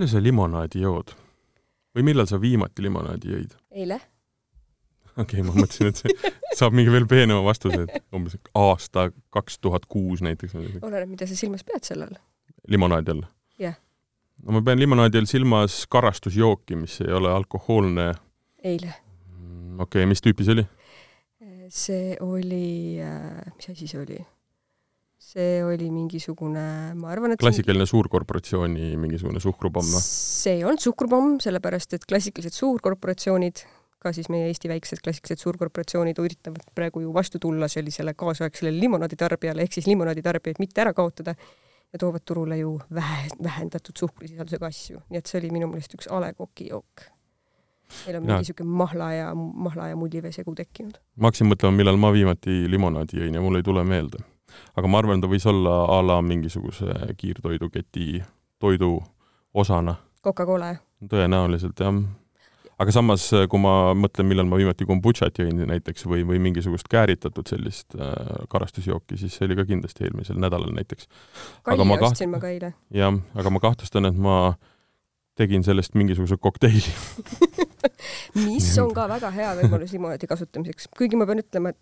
palju sa limonaadi jood? või millal sa viimati limonaadi jõid? eile. okei okay,, ma mõtlesin, et see saab mingi veel peenema vastuse, et umbes aasta kaks tuhat kuus näiteks. oleneb, mida sa silmas pead selle all. limonaadi all? jah. no ma pean limonaadi all silmas karastusjooki, mis ei ole alkohoolne. eile. Mm, okei okay,, mis tüüpi see oli? see oli äh,, mis asi see oli? See oli mingisugune, ma arvan, et klassikaline mingi... suurkorporatsiooni mingisugune suhkrupomm, noh? see ei olnud suhkrupomm, sellepärast et klassikalised suurkorporatsioonid, ka siis meie Eesti väiksed klassikalised suurkorporatsioonid üritavad praegu ju vastu tulla sellisele kaasaegsele limonaaditarbijale, ehk siis limonaaditarbijaid mitte ära kaotada, ja toovad turule ju vähe, vähendatud suhkrusisaldusega asju, nii et see oli minu meelest üks A Le Coq'i jook meil on mingi niisugune mahla ja, mahla ja mullivee segu tekkinud. ma hakkasin mõtlema, millal ma viimati limonaadi jõin ja mul ei tule meelde. Aga ma arvan, ta võis olla a la mingisuguse kiirtoiduketi toidu osana. Coca-Cola, tõenäoliselt, jah. aga samas, kui ma mõtlen, millal ma viimati kombutšat jõin näiteks või, või mingisugust kääritatud sellist äh, karastusjooki, siis see oli ka kindlasti eelmisel nädalal näiteks. kalli ma ostsin kaht... ma ka eile. jah, aga ma kahtlustan, et ma tegin sellest mingisuguse kokteili mis on ka väga hea võimalus limonaadi kasutamiseks, kuigi ma pean ütlema, et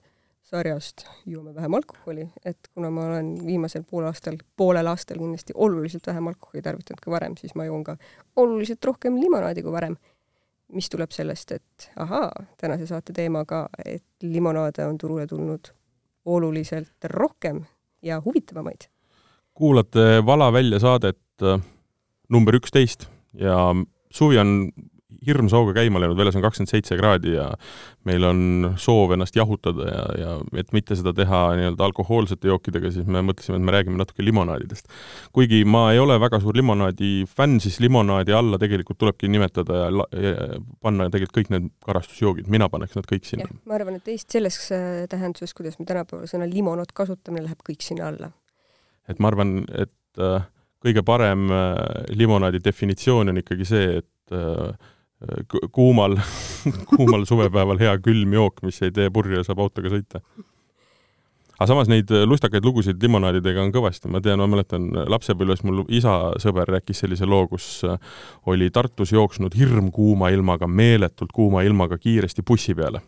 sarjast joome vähem alkoholi, et kuna ma olen viimasel poolaastal, poolel aastal kindlasti oluliselt vähem alkoholi tarvitanud kui varem, siis ma joon ka oluliselt rohkem limonaadi kui varem. mis tuleb sellest, et ahaa, tänase saate teema ka, et limonaade on turule tulnud oluliselt rohkem ja huvitavamaid. kuulate Vala välja saadet äh, number üksteist ja suvi on hirmsa hooga käima läinud, väljas on kakskümmend seitse kraadi ja meil on soov ennast jahutada ja, ja et mitte seda teha nii-öelda alkohoolsete jookidega, siis me mõtlesime, et me räägime natuke limonaadidest. kuigi ma ei ole väga suur limonaadi fänn, siis limonaadi alla tegelikult tulebki nimetada ja, ja panna tegelikult kõik need karastusjoogid, mina paneks nad kõik sinna. ma arvan, et Eesti selles äh, tähenduses, kuidas me tänapäeval sõna limonaad kasutame, läheb kõik sinna alla. et ma arvan, et äh, kõige parem äh, limonaadi definitsioon on ikkagi see, et äh, kuumal kuumal suvepäeval hea külm jook, mis ei tee purju ja saab autoga sõita. aga samas neid lustakaid lugusid limonaadidega on kõvasti, ma tean, ma mäletan lapsepõlves mul isa sõber rääkis sellise loo, kus äh, oli Tartus jooksnud hirmkuuma ilmaga, meeletult kuuma ilmaga kiiresti bussi peale.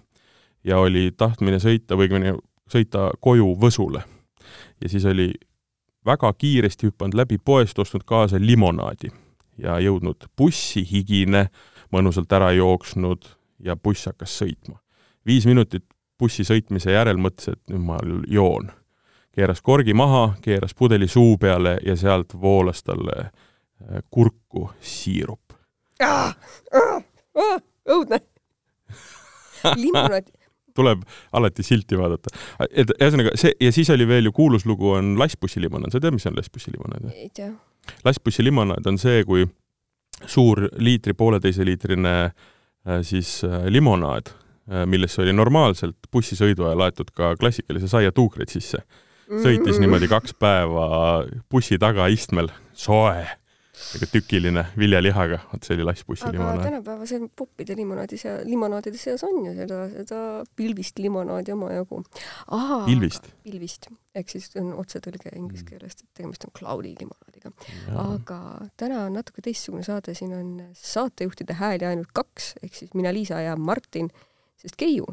ja oli tahtmine sõita või õigemini sõita koju Võsule. ja siis oli väga kiiresti hüpanud läbi poest, ostnud kaasa limonaadi ja jõudnud bussi, higine, mõnusalt ära jooksnud ja buss hakkas sõitma. viis minutit bussi sõitmise järel mõtles, et nüüd ma joon. keeras korgi maha, keeras pudeli suu peale ja sealt voolas talle äh, kurku siirup. õudne limonaad tuleb alati silti vaadata. et ühesõnaga see ja siis oli veel ju kuulus lugu on lassbussilimonaad, sa tead, mis on lassbussilimonaad? ei tea. lassbussilimonaad on see, kui suur liitri, pooleteiseliitrine äh, siis äh, limonaad, äh, millesse oli normaalselt bussisõidu ajal aetud ka klassikalise saiatuukreid sisse, sõitis mm. niimoodi kaks päeva bussi tagaistmel, soe tükiline viljalihaga, vot see oli lassbussi limonaad. tänapäevasel poppide limonaadi sea-, limonaadide seas on ju seda, seda pilvist limonaadi omajagu. pilvist? pilvist, ehk siis on otsetõlge inglise mm. keelest, et tegemist on cloudy limonaadiga. aga täna on natuke teistsugune saade, siin on saatejuhtide hääli ainult kaks, ehk siis mina, Liisa ja Martin, sest Keiu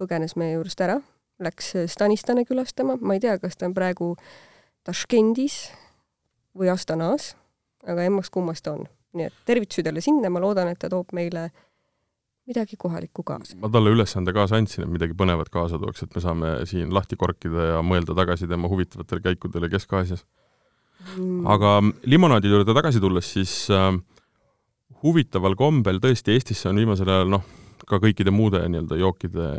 põgenes meie juurest ära, läks Stanistane külastama, ma ei tea, kas ta on praegu Taškendis või Astanas aga emmast-kummast on. nii et tervitused jälle sinna, ma loodan, et ta toob meile midagi kohalikku kaasa. ma talle ülesande kaasa andsin, et midagi põnevat kaasa tooks, et me saame siin lahti korkida ja mõelda tagasi tema huvitavatele käikudele Kesk-Aasias mm.. aga limonaadi juurde tagasi tulles, siis äh, huvitaval kombel tõesti Eestisse on viimasel ajal noh, ka kõikide muude nii-öelda jookide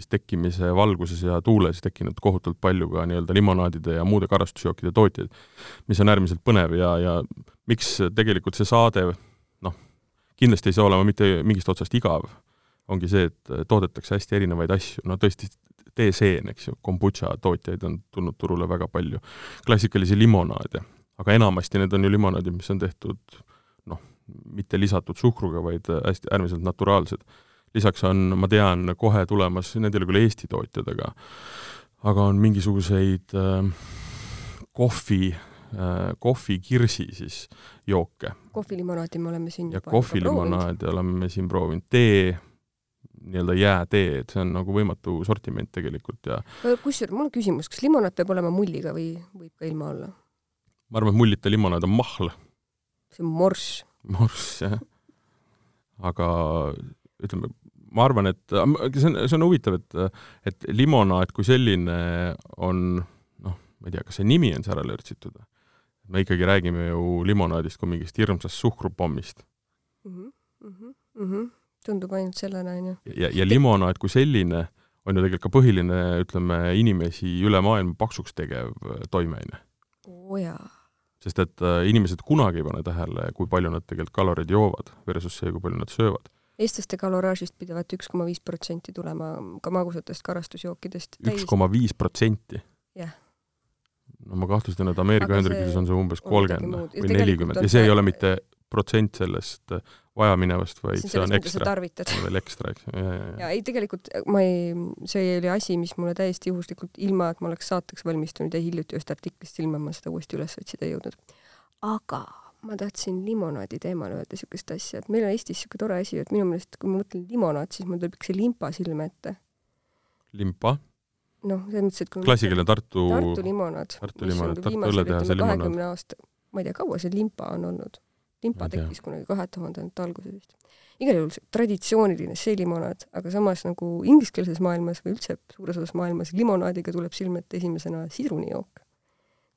siis tekkimise valguses ja tuules tekkinud kohutavalt palju ka nii-öelda limonaadide ja muude karastusjookide tootjaid, mis on äärmiselt põnev ja, ja miks tegelikult see saade noh, kindlasti ei saa olema mitte mingist otsast igav, ongi see, et toodetakse hästi erinevaid asju, no tõesti, teeseen, eks ju, kombutša tootjaid on tulnud turule väga palju, klassikalisi limonaade, aga enamasti need on ju limonaadid, mis on tehtud noh, mitte lisatud suhkruga, vaid hästi äärmiselt naturaalsed lisaks on, ma tean, kohe tulemas, need ei ole küll Eesti tootjad, aga aga on mingisuguseid äh, kohvi äh, kohvikirsi siis jooke. kohvilimonaadi me oleme siin ja kohvilimonaadi oleme me siin proovinud, tee, nii-öelda jäätee, et see on nagu võimatu sortiment tegelikult ja kusjuures mul on küsimus, kas limonaad peab olema mulliga või võib ka ilma olla? ma arvan, et mullita limonaad on mahl. see on morss. morss, jah. aga ütleme, ma arvan, et see on, see on huvitav, et, et limonaad kui selline on noh, ma ei tea, kas see nimi on ära lörtsitud. me ikkagi räägime ju limonaadist kui mingist hirmsast suhkrupommist mm. -hmm, mm -hmm. tundub ainult sellena, onju. ja, ja limonaad kui selline on ju tegelikult ka põhiline, ütleme, inimesi üle maailma paksuks tegev toimeaine. oo jaa sest et äh, inimesed kunagi ei pane tähele, kui palju nad tegelikult kaloreid joovad versus see, kui palju nad söövad eestlaste kaloraažist pidavat üks koma viis protsenti tulema ka magusatest karastusjookidest. üks koma viis protsenti? jah. no ma kahtlustan, et Ameerika Ühendriikides on see umbes kolmkümmend või nelikümmend ja see ei ole mitte protsent sellest äh, vajaminevast, vaid see, on ekstra. veel ekstra, eks. ja ei, tegelikult ma ei, see oli asi, mis mulle täiesti juhuslikult, ilma et ma oleks saateks valmistunud ja hiljuti ühest artiklist silma, ma seda uuesti üles otsida ei jõudnud. aga ma tahtsin limonaadi teemal öelda niisugust asja, et meil on Eestis niisugune tore asi, et minu meelest kui ma mõtlen limonaad, siis mul tuleb see limpa silme ette. limpa? noh, selles mõttes, et klassikaline Tartu Tartu limonaad. Tartu limonaad, Tartu õlletehase limonaad. kahekümne aasta, ma ei tea, kaua see limpa on olnud? limpa tekkis kunagi kahe tuhandendate alguses vist. igal juhul see traditsiooniline see limonaad, aga samas nagu ingliskeelses maailmas või üldse suures osas maailmas limonaadiga tuleb silme ette esimesena sidrunijook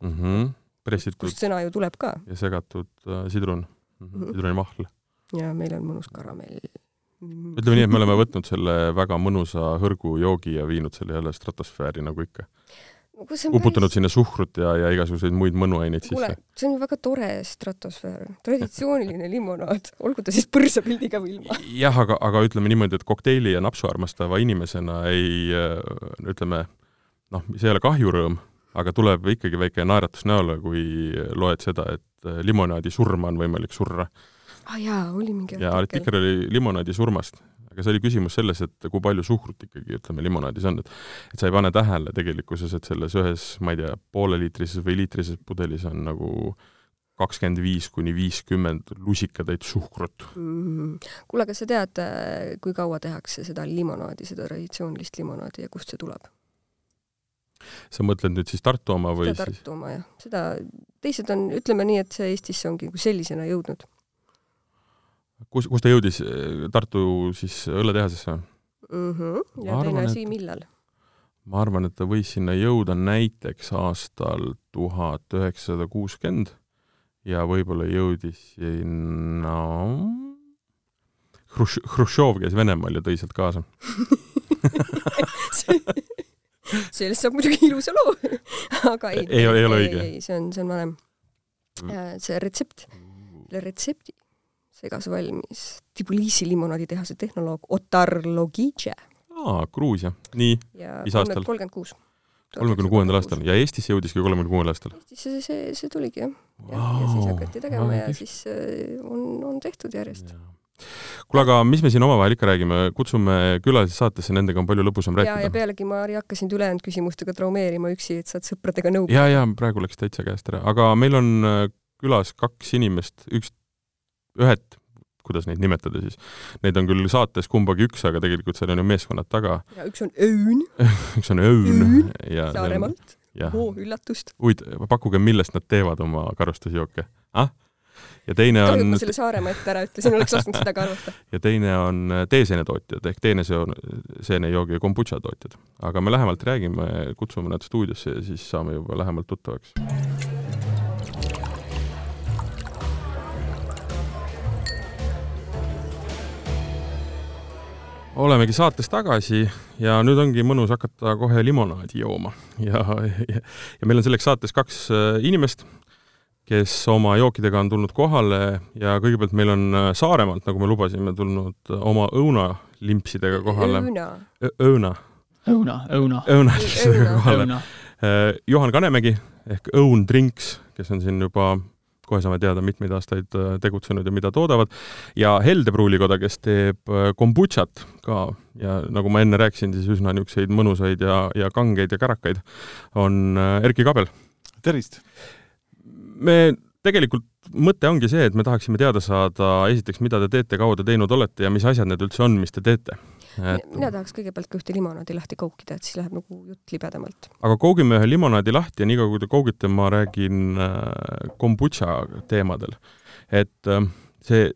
mm. -hmm pressitud. kust sõna ju tuleb ka. ja segatud äh, sidrun mm, -hmm. sidrunimahl. ja meil on mõnus karamell. ütleme nii, et me oleme võtnud selle väga mõnusa hõrgu joogi ja viinud selle jälle stratosfääri nagu ikka uputanud päris... sinna suhkrut ja, ja igasuguseid muid mõnuaineid sisse. see on ju väga tore stratosfäär, traditsiooniline limonaad, olgu ta siis põrsapildiga või ilma. jah, aga, aga ütleme niimoodi, et kokteili ja napsu armastava inimesena ei äh, ütleme, noh, see ei ole kahjurõõm aga tuleb ikkagi väike naeratus näole, kui loed seda, et äh, limonaadi surma on võimalik surra. aa ah, jaa, oli mingi ja artikkel. oli limonaadi surmast, aga see oli küsimus selles, et kui palju suhkrut ikkagi, ütleme, limonaadis on, et et sa ei pane tähele tegelikkuses, et selles ühes, ma ei tea, pooleliitrises või liitrises pudelis on nagu kakskümmend viis kuni viiskümmend lusikatäit suhkrut. Mm.. kuule, kas sa tead, äh, kui kaua tehakse seda limonaadi, seda traditsioonilist limonaadi ja kust see tuleb? Sa mõtled nüüd siis Tartu oma või seda Tartu oma jah, seda, teised on, ütleme nii, et see Eestisse ongi kui sellisena jõudnud. kus, kus ta jõudis, Tartu siis õlletehasesse mm? -hmm. ja teine asi, millal? ma arvan, et ta võis sinna jõuda näiteks aastal tuhat üheksasada kuuskümmend ja võib-olla jõudis sinna Hruš-, Hruštšov käis Venemaal ja tõi sealt kaasa sellest saab muidugi ilusa loo aga ei, ei, ei ole õige. see on, see on vanem. Mm. see retsept, retsepti segas valmis Tbilisi limonaaditehase tehnoloog Otar Logitše. aa, Gruusia, nii, mis aastal? kolmkümmend kuus. kolmekümne kuuendal aastal ja Eestisse jõudiski kolmekümne kuuendal aastal? Eestisse see, see, see tuligi jah. ja, ja siis hakati tegema ja siis äh, on, on tehtud järjest kuule, aga mis me siin omavahel ikka räägime, kutsume külalised saatesse, nendega on palju lõbusam rääkida. ja, ja pealegi ma ei hakka sind ülejäänud küsimustega traumeerima üksi, et saad sõpradega nõu ja, ja praegu läks täitsa käest ära, aga meil on äh, külas kaks inimest, üks, ühed, kuidas neid nimetada siis, neid on küll saates kumbagi üks, aga tegelikult seal on ju meeskonnad taga. ja üks on Öön üks on Öön. Saaremaalt. oo, üllatust. huvitav, pakkuge, millest nad teevad oma karustusjooke? ah? Ja teine on kahju, et ma selle Saaremaa ette ära ütlesin, oleks lasknud seda ka arvata. ja teine on äh, teeseenetootjad ehk teeneseenejoogi ja kombutša tootjad. aga me lähemalt räägime, kutsume nad stuudiosse ja siis saame juba lähemalt tuttavaks. olemegi saates tagasi ja nüüd ongi mõnus hakata kohe limonaadi jooma ja, ja, ja meil on selleks saates kaks äh, inimest kes oma jookidega on tulnud kohale ja kõigepealt meil on äh, Saaremaalt, nagu me lubasime, tulnud äh, oma õunalimpsidega kohale. õuna. õuna. õuna, õuna. õunalimpsidega kohale. Äh, Juhan Kanemägi ehk Õun Drinks, kes on siin juba kohe saame teada, mitmeid aastaid tegutsenud ja mida toodavad, ja Helde Pruulikoda, kes teeb kombutšat ka ja nagu ma enne rääkisin, siis üsna niisuguseid mõnusaid ja, ja kangeid ja kärakaid, on Erki Kabel. tervist! Me tegelikult, mõte ongi see, et me tahaksime teada saada esiteks, mida te teete, kaua te teinud olete ja mis asjad need üldse on, mis te teete et.... mina tahaks kõigepealt ka ühte limonaadi lahti koukida, et siis läheb nagu jutt libedamalt. aga koogime ühe limonaadi lahti ja niikaua, kui te koogite, ma räägin äh, kombutša teemadel. et äh, see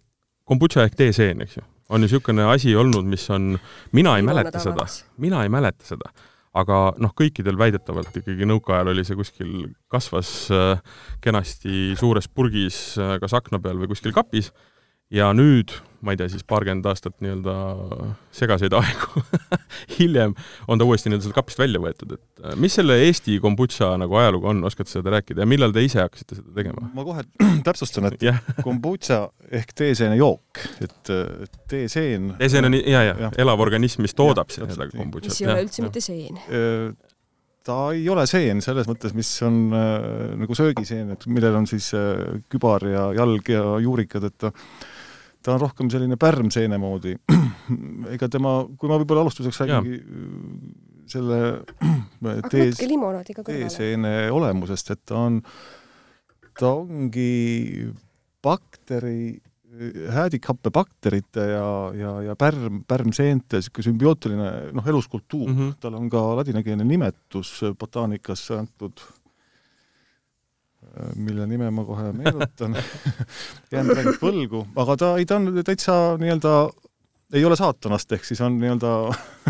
kombutša ehk teeseen, eks ju, on ju niisugune asi olnud, mis on, mina ei mäleta seda, mina ei mäleta seda aga noh, kõikidel väidetavalt ikkagi nõukaajal oli see kuskil, kasvas äh, kenasti suures purgis äh, kas akna peal või kuskil kapis. Ja nüüd, ma ei tea, siis paarkümmend aastat nii-öelda segaseid aegu hiljem on ta uuesti nii-öelda sealt kapist välja võetud, et äh, mis selle Eesti kombutša nagu ajalugu on, oskate seda rääkida ja millal te ise hakkasite seda tegema? ma kohe täpsustan, et yeah. kombutša ehk teeseene jook, et teeseen teeseen on ja, ja, ja elav organism, mis toodab ja, seda kombutšat. mis ei ole üldse ja. mitte seen äh, ta ei ole seen selles mõttes, mis on äh, nagu söögiseen, et millel on siis äh, kübar ja jalg ja juurikad, et ta ta on rohkem selline pärmseene moodi. ega tema, kui ma võib-olla alustuseks räägingi selle tees, teeseene olemusest, et ta on, ta ongi bakteri, häädikhappebakterite ja, ja, ja pärm, pärmseente niisugune sümbiootiline noh, eluskultuur mm, -hmm. tal on ka ladinakeelne nimetus botaanikas antud mille nime ma kohe meenutan jään praegu võlgu, aga ta, ei ta on täitsa nii-öelda, ei ole saatanast, ehk siis on nii-öelda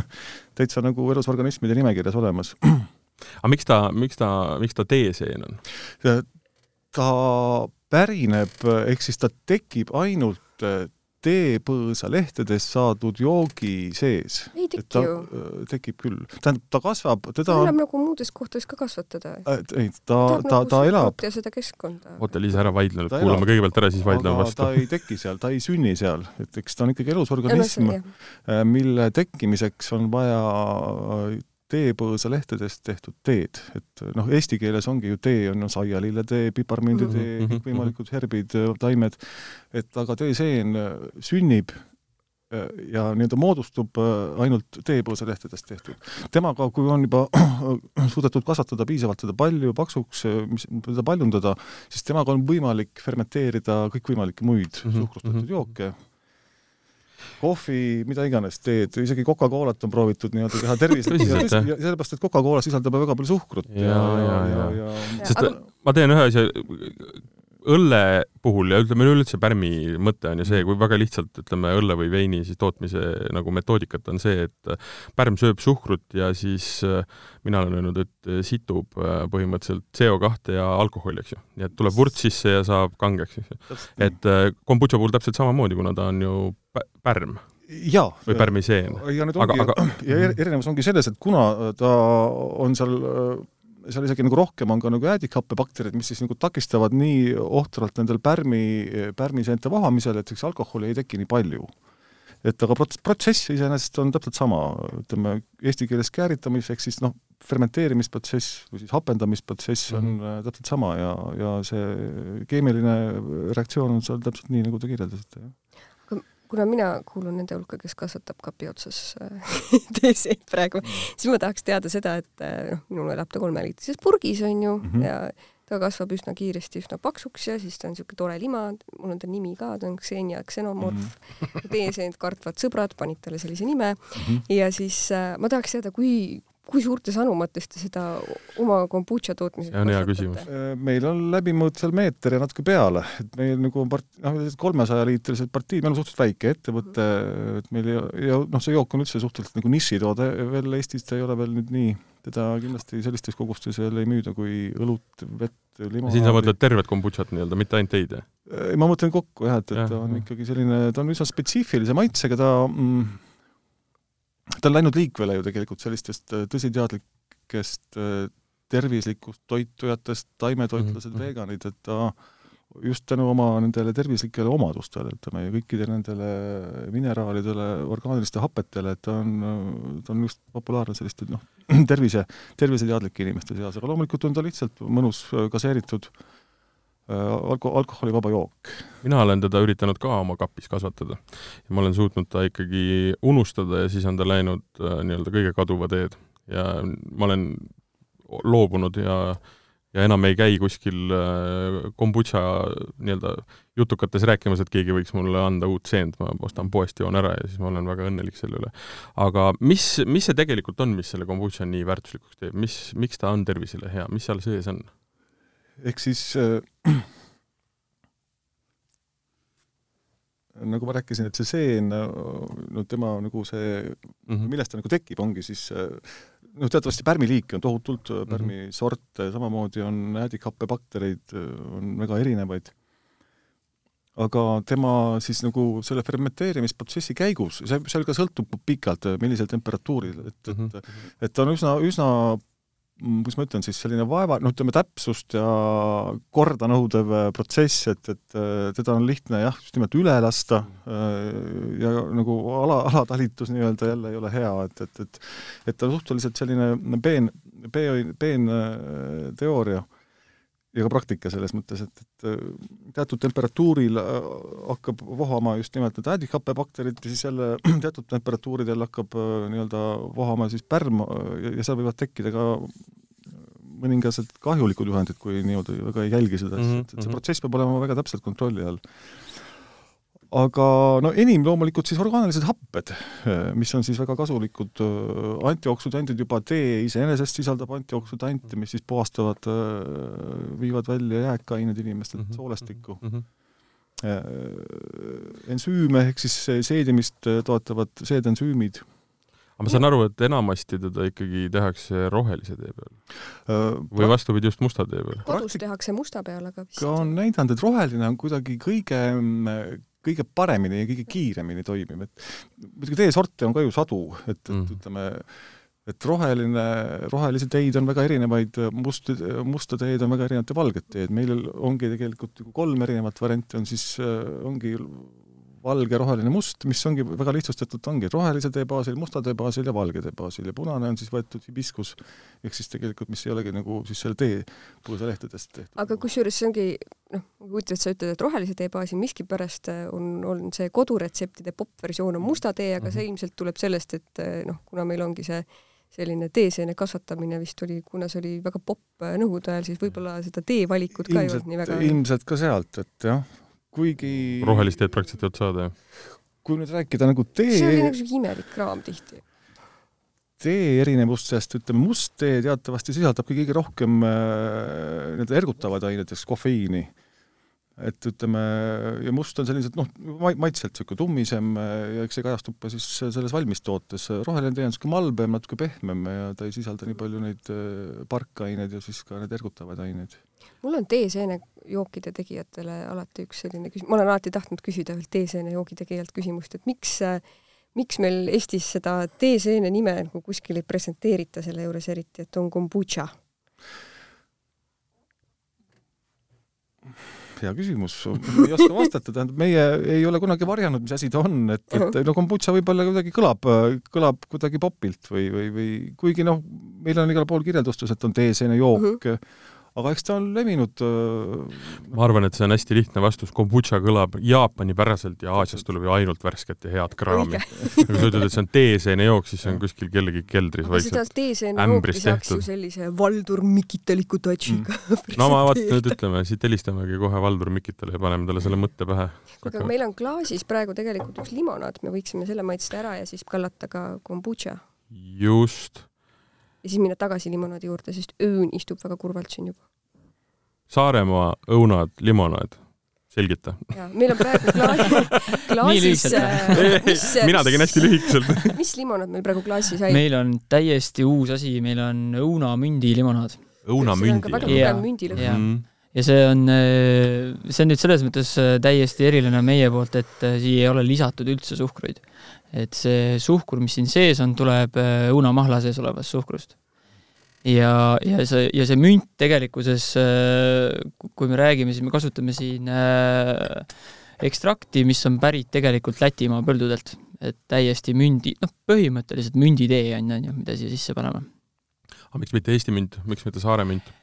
täitsa nagu elusorganismide nimekirjas olemas. aga miks ta, miks ta, miks ta teeseen on? ta pärineb, ehk siis ta tekib ainult teepõõsa lehtedest saadud joogi sees. ei teki ju. Äh, tekib küll. tähendab, ta kasvab, teda ta elab nagu muudes kohtades ka kasvatada äh,. ei, ta, ta, ta, nagu ta elab. ja seda keskkonda. oota, Liisa, ära vaidle kuulame kõigepealt ära, siis vaidleme vastu. ta ei teki seal, ta ei sünni seal, et eks ta on ikkagi elusorganism, äh, mille tekkimiseks on vaja teepõõsa lehtedest tehtud teed, et noh, eesti keeles ongi ju tee, on ju saialilletee, piparmünditee mm, -hmm. kõikvõimalikud herbid, taimed, et aga teeseen sünnib äh, ja nii-öelda moodustub äh, ainult teepõõsa lehtedest tehtud. temaga, kui on juba suudetud kasvatada piisavalt seda palju paksuks, mis, teda paljundada, siis temaga on võimalik fermenteerida kõikvõimalikke muid mm -hmm. suhkrustatud mm -hmm. Kohvi, mida iganes teed, isegi Coca-Colat on proovitud nii-öelda teha tervislikult ja, ja sellepärast, et Coca-Cola sisaldab väga palju suhkrut. Ja, ja, ja, ja, ja. sest aga... ma teen ühe asja, õlle puhul ja ütleme üleüldse pärmi mõte on ju see, kui väga lihtsalt ütleme õlle või veini siis tootmise nagu metoodikat on see, et pärm sööb suhkrut ja siis äh, mina olen öelnud, et situb äh, põhimõtteliselt CO2 ja alkoholi, eks ju. nii et tuleb vurts sisse ja saab kangeks, eks ju. et äh, kombutša puhul täpselt samamoodi, kuna ta on ju pärm jaa. või pärmiseen. ja nüüd ongi, aga... ja erinevus ongi selles, et kuna ta on seal seal isegi nagu rohkem on ka nagu jäädikhappebakterid, mis siis nagu takistavad nii ohtralt nendel pärmi, pärmiseente vohamisel, et siis alkoholi ei teki nii palju. et aga prots-, protsess iseenesest on täpselt sama, ütleme eesti keeles kääritamis, ehk siis noh, fermenteerimisprotsess või siis hapendamisprotsess on mm -hmm. täpselt sama ja, ja see keemiline reaktsioon on seal täpselt nii, nagu te kirjeldasite, jah kuna mina kuulun nende hulka, kes kasvatab kapi otsas äh, teeseid praegu, siis ma tahaks teada seda, et äh, noh, minul elab ta kolmeliitrises purgis, on ju mm, -hmm. ja ta kasvab üsna kiiresti, üsna paksuks ja siis ta on niisugune tore lima, mul on ta nimi ka, ta on Xenia xenomorf mm. -hmm. teeseent kartvad sõbrad panid talle sellise nime mm -hmm. ja siis äh, ma tahaks teada, kui, kui suurtes anumates te seda oma kombutša tootmisel see on hea küsimus. Äh, meil on läbimõõt seal meeter ja natuke peale, et meil nagu on part-, noh, kolmesajaliitrised partiid, meil on suhteliselt väike ettevõte, et meil ja, ja noh, see jook on üldse suhteliselt nagu nišitoode veel Eestis, ta ei ole veel nüüd nii, teda kindlasti sellistes kogustes veel ei müüda kui õlut, vett, limonaadi. siin sa mõtled tervet kombutšat nii-öelda, mitte ainult teid? Äh, ma mõtlen kokku jah, et, et ja, ta on ikkagi selline, ta on üsna spetsiifilise maitsega, ta mm, ta on läinud liikvele ju tegelikult sellistest äh, tõsiteadlikest äh, tervislikust toitujatest, taimetoitlased mm, -hmm. veganid, et ta just tänu oma nendele tervislikele omadustele, ütleme, ja kõikidele nendele mineraalidele, orgaaniliste hapetele, et ta on, ta on just populaarne selliste noh, tervise, terviseteadlike inimeste seas, aga loomulikult on ta lihtsalt mõnus gaseeritud äh, Äh, alko-, alkoholivaba jook. mina olen teda üritanud ka oma kapis kasvatada. ma olen suutnud ta ikkagi unustada ja siis on ta läinud äh, nii-öelda kõige kaduva teed. ja ma olen loobunud ja ja enam ei käi kuskil äh, kombutša nii-öelda jutukates rääkimas, et keegi võiks mulle anda uut seent, ma ostan poest, joon ära ja siis ma olen väga õnnelik selle üle. aga mis, mis see tegelikult on, mis selle kombutša nii väärtuslikuks teeb, mis, miks ta on tervisele hea, mis seal sees on? Ehk siis äh, nagu ma rääkisin, et see seen, no tema nagu see mm, -hmm. millest ta nagu tekib, ongi siis noh, teatavasti pärmiliike on tohutult, pärmisorte mm -hmm. samamoodi on äädikhappebaktereid, on väga erinevaid. aga tema siis nagu selle fermenteerimisprotsessi käigus, see, seal ka sõltub pikalt, millisel temperatuuril, et, et mm -hmm. et ta on üsna, üsna kuidas ma ütlen siis, selline vaeva, noh, ütleme täpsust ja korda nõudev äh, protsess, et, et äh, teda on lihtne jah, just nimelt üle lasta äh, ja nagu ala, alatalitus nii-öelda jälle ei ole hea, et, et, et et ta on suhteliselt selline peen, peen, peen teooria ja ka praktika selles mõttes, et, et teatud temperatuuril hakkab vohama just nimelt need äädikhappebakterid ja siis jälle teatud temperatuuridel hakkab nii-öelda vohama siis pärm ja seal võivad tekkida ka mõningased kahjulikud juhendid, kui niimoodi väga ei jälgi seda, et, et see mhm. protsess peab olema väga täpselt kontrolli all aga no enim loomulikult siis orgaanilised happed, mis on siis väga kasulikud, antioksüdandid juba tee iseenesest sisaldab antioksüdante, mis siis puhastavad, viivad välja jääkained inimestelt mm -hmm. soolestikku mm. -hmm ensüüme ehk siis seedimist toetavad seedensüümid aga ma saan aru, et enamasti teda ikkagi tehakse rohelise tee peal? või vastupidi, just musta tee peal? kodus tehakse musta peal, aga vist ka on näidanud, et roheline on kuidagi kõige kõige paremini ja kõige kiiremini toimib, et muidugi teesorte on ka ju sadu, et, et mm. ütleme, et roheline, rohelisi teid on väga erinevaid, must, musta teed on väga erinevat ja valget teed, meil ongi tegelikult kolm erinevat varianti, on siis, ongi valge, roheline, must, mis ongi väga lihtsustatult, ongi rohelise tee baasil, musta tee baasil ja valge tee baasil ja punane on siis võetud hibiskus, ehk siis tegelikult, mis ei olegi nagu siis selle tee põõsalehtedest tehtud. aga kusjuures see ongi noh, huvitav, et sa ütled, et rohelise tee baasil miskipärast äh, on, on see koduretseptide popp-versioon on musta tee, aga see mhm. ilmselt tuleb sellest, et äh, noh, kuna meil ongi see selline teeseene kasvatamine vist oli, kuna see oli väga popp äh, nõukogude ajal, siis võib-olla seda teevalikut ka ilmselt, ei olnud nii väga ilmselt ka sealt, et jah, kuigi rohelist teed praktiliselt ei olnud saada, jah? kui nüüd rääkida nagu tee see oli nagu siuke imelik kraam tihti. tee erinevustest, ütleme, must tee teatavasti sisaldabki kõige rohkem äh, nii-öelda äh, ergutavaid aineid, näiteks kofeiini äh, et ütleme, ja must on sellised noh, maitselt niisugune tummisem ja eks see kajastub ka siis selles valmistootes, roheline tee on niisugune malbem, natuke pehmem ja ta ei sisalda nii palju neid äh, parkaineid ja siis ka need ergutavaid aineid. Mul on teeseenejookide tegijatele alati üks selline küsimus, ma olen alati tahtnud küsida ühelt teeseenejoogi tegijalt küsimust, et miks miks meil Eestis seda teeseene nime nagu kuskil ei presenteerita selle juures eriti, et on kombutša? hea küsimus, ei oska vastata, tähendab, meie ei ole kunagi varjanud, mis asi ta on, et, et no kombutša võib-olla kuidagi kõlab, kõlab kuidagi popilt või, või, või kuigi noh, meil on igal pool kirjeldustus, et on teeseene jook. Mm, -hmm aga eks ta on levinud äh, ma arvan, et see on hästi lihtne vastus, kombutša kõlab Jaapani-päraselt ja Aasiast tuleb ju ainult värsket ja head kraami. kui sa ütled, et see on teeseene jook, siis see on kuskil kellegi keldris vaikselt teeseene jooki saaks ju sellise Valdur Mikitaliku touch'iga mm. no ma vaat nüüd ütleme, siit helistamegi kohe Valdur Mikitale ja paneme talle selle mõtte pähe. kuulge, aga meil on klaasis praegu tegelikult üks limonaad, me võiksime selle maitsta ära ja siis kallata ka kombutša. just ja siis minna tagasi limonaadi juurde, sest öön istub väga kurvalt siin juba. Saaremaa õunad, limonaad, selgita. meil on praegu klaas, klaasis mis, mina tegin hästi lühikeselt mis limonaad meil praegu klaasis sai? meil on täiesti uus asi, meil on õunamündi limonaad. õunamündi? väga tugev mündilõhn. Mm. ja see on, see on nüüd selles mõttes täiesti eriline meie poolt, et siia ei ole lisatud üldse suhkruid et see suhkur, mis siin sees on, tuleb äh, õunamahla sees olevast suhkrust. ja, ja see, ja see münt tegelikkuses, äh, kui me räägime, siis me kasutame siin äh, ekstrakti, mis on pärit tegelikult Lätimaa põldudelt, et täiesti mündi, noh, põhimõtteliselt münditee on, on ju, mida siia sisse paneme. aga miks mitte Eesti münt, miks mitte Saare münt?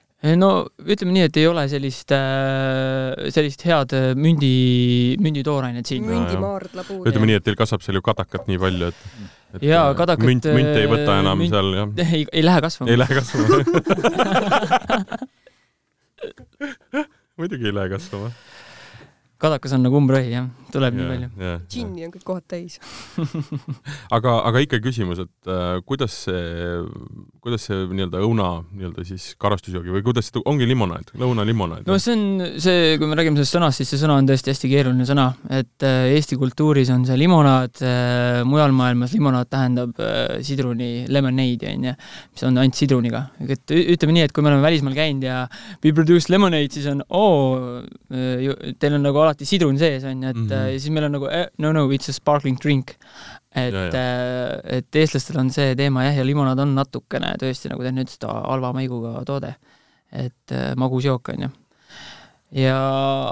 No ütleme nii, et ei ole sellist, äh, sellist head äh, mündi, münditoorainet siin. mündimaardla puud. ütleme nii, et teil kasvab seal ju kadakat nii palju, et, et jaa, äh, kadakat münt, münt ei võta enam münt, seal, jah? ei, ei lähe kasvama. ei lähe kasvama muidugi ei lähe kasvama kadakas on nagu umbrohi, jah, tuleb yeah, nii palju. džinni on kõik kohad täis aga, aga ikka küsimus, et äh, kuidas see, kuidas see nii-öelda õuna nii-öelda siis karastusjoogi või kuidas see ongi limonaad, lõunalimonaad? no see on see, kui me räägime sellest sõnast, siis see sõna on tõesti hästi keeruline sõna, et äh, Eesti kultuuris on see limonaad äh,, mujal maailmas limonaad tähendab äh, sidruni lemonade'i, on ju, mis on ainult sidruniga. et ütleme nii, et kui me oleme välismaal käinud ja we produce lemonade, siis on oo oh,, teil on nagu alati alati sidrun sees, on ju, et mm -hmm. Ja siis meil on nagu eh, no no, it's a sparkling drink. et, äh, et eestlastel on see teema jah, ja limonaad on natukene tõesti, nagu te nüüd ütlesite, halva maiguga toode. et äh, magus jook, on ju. Ja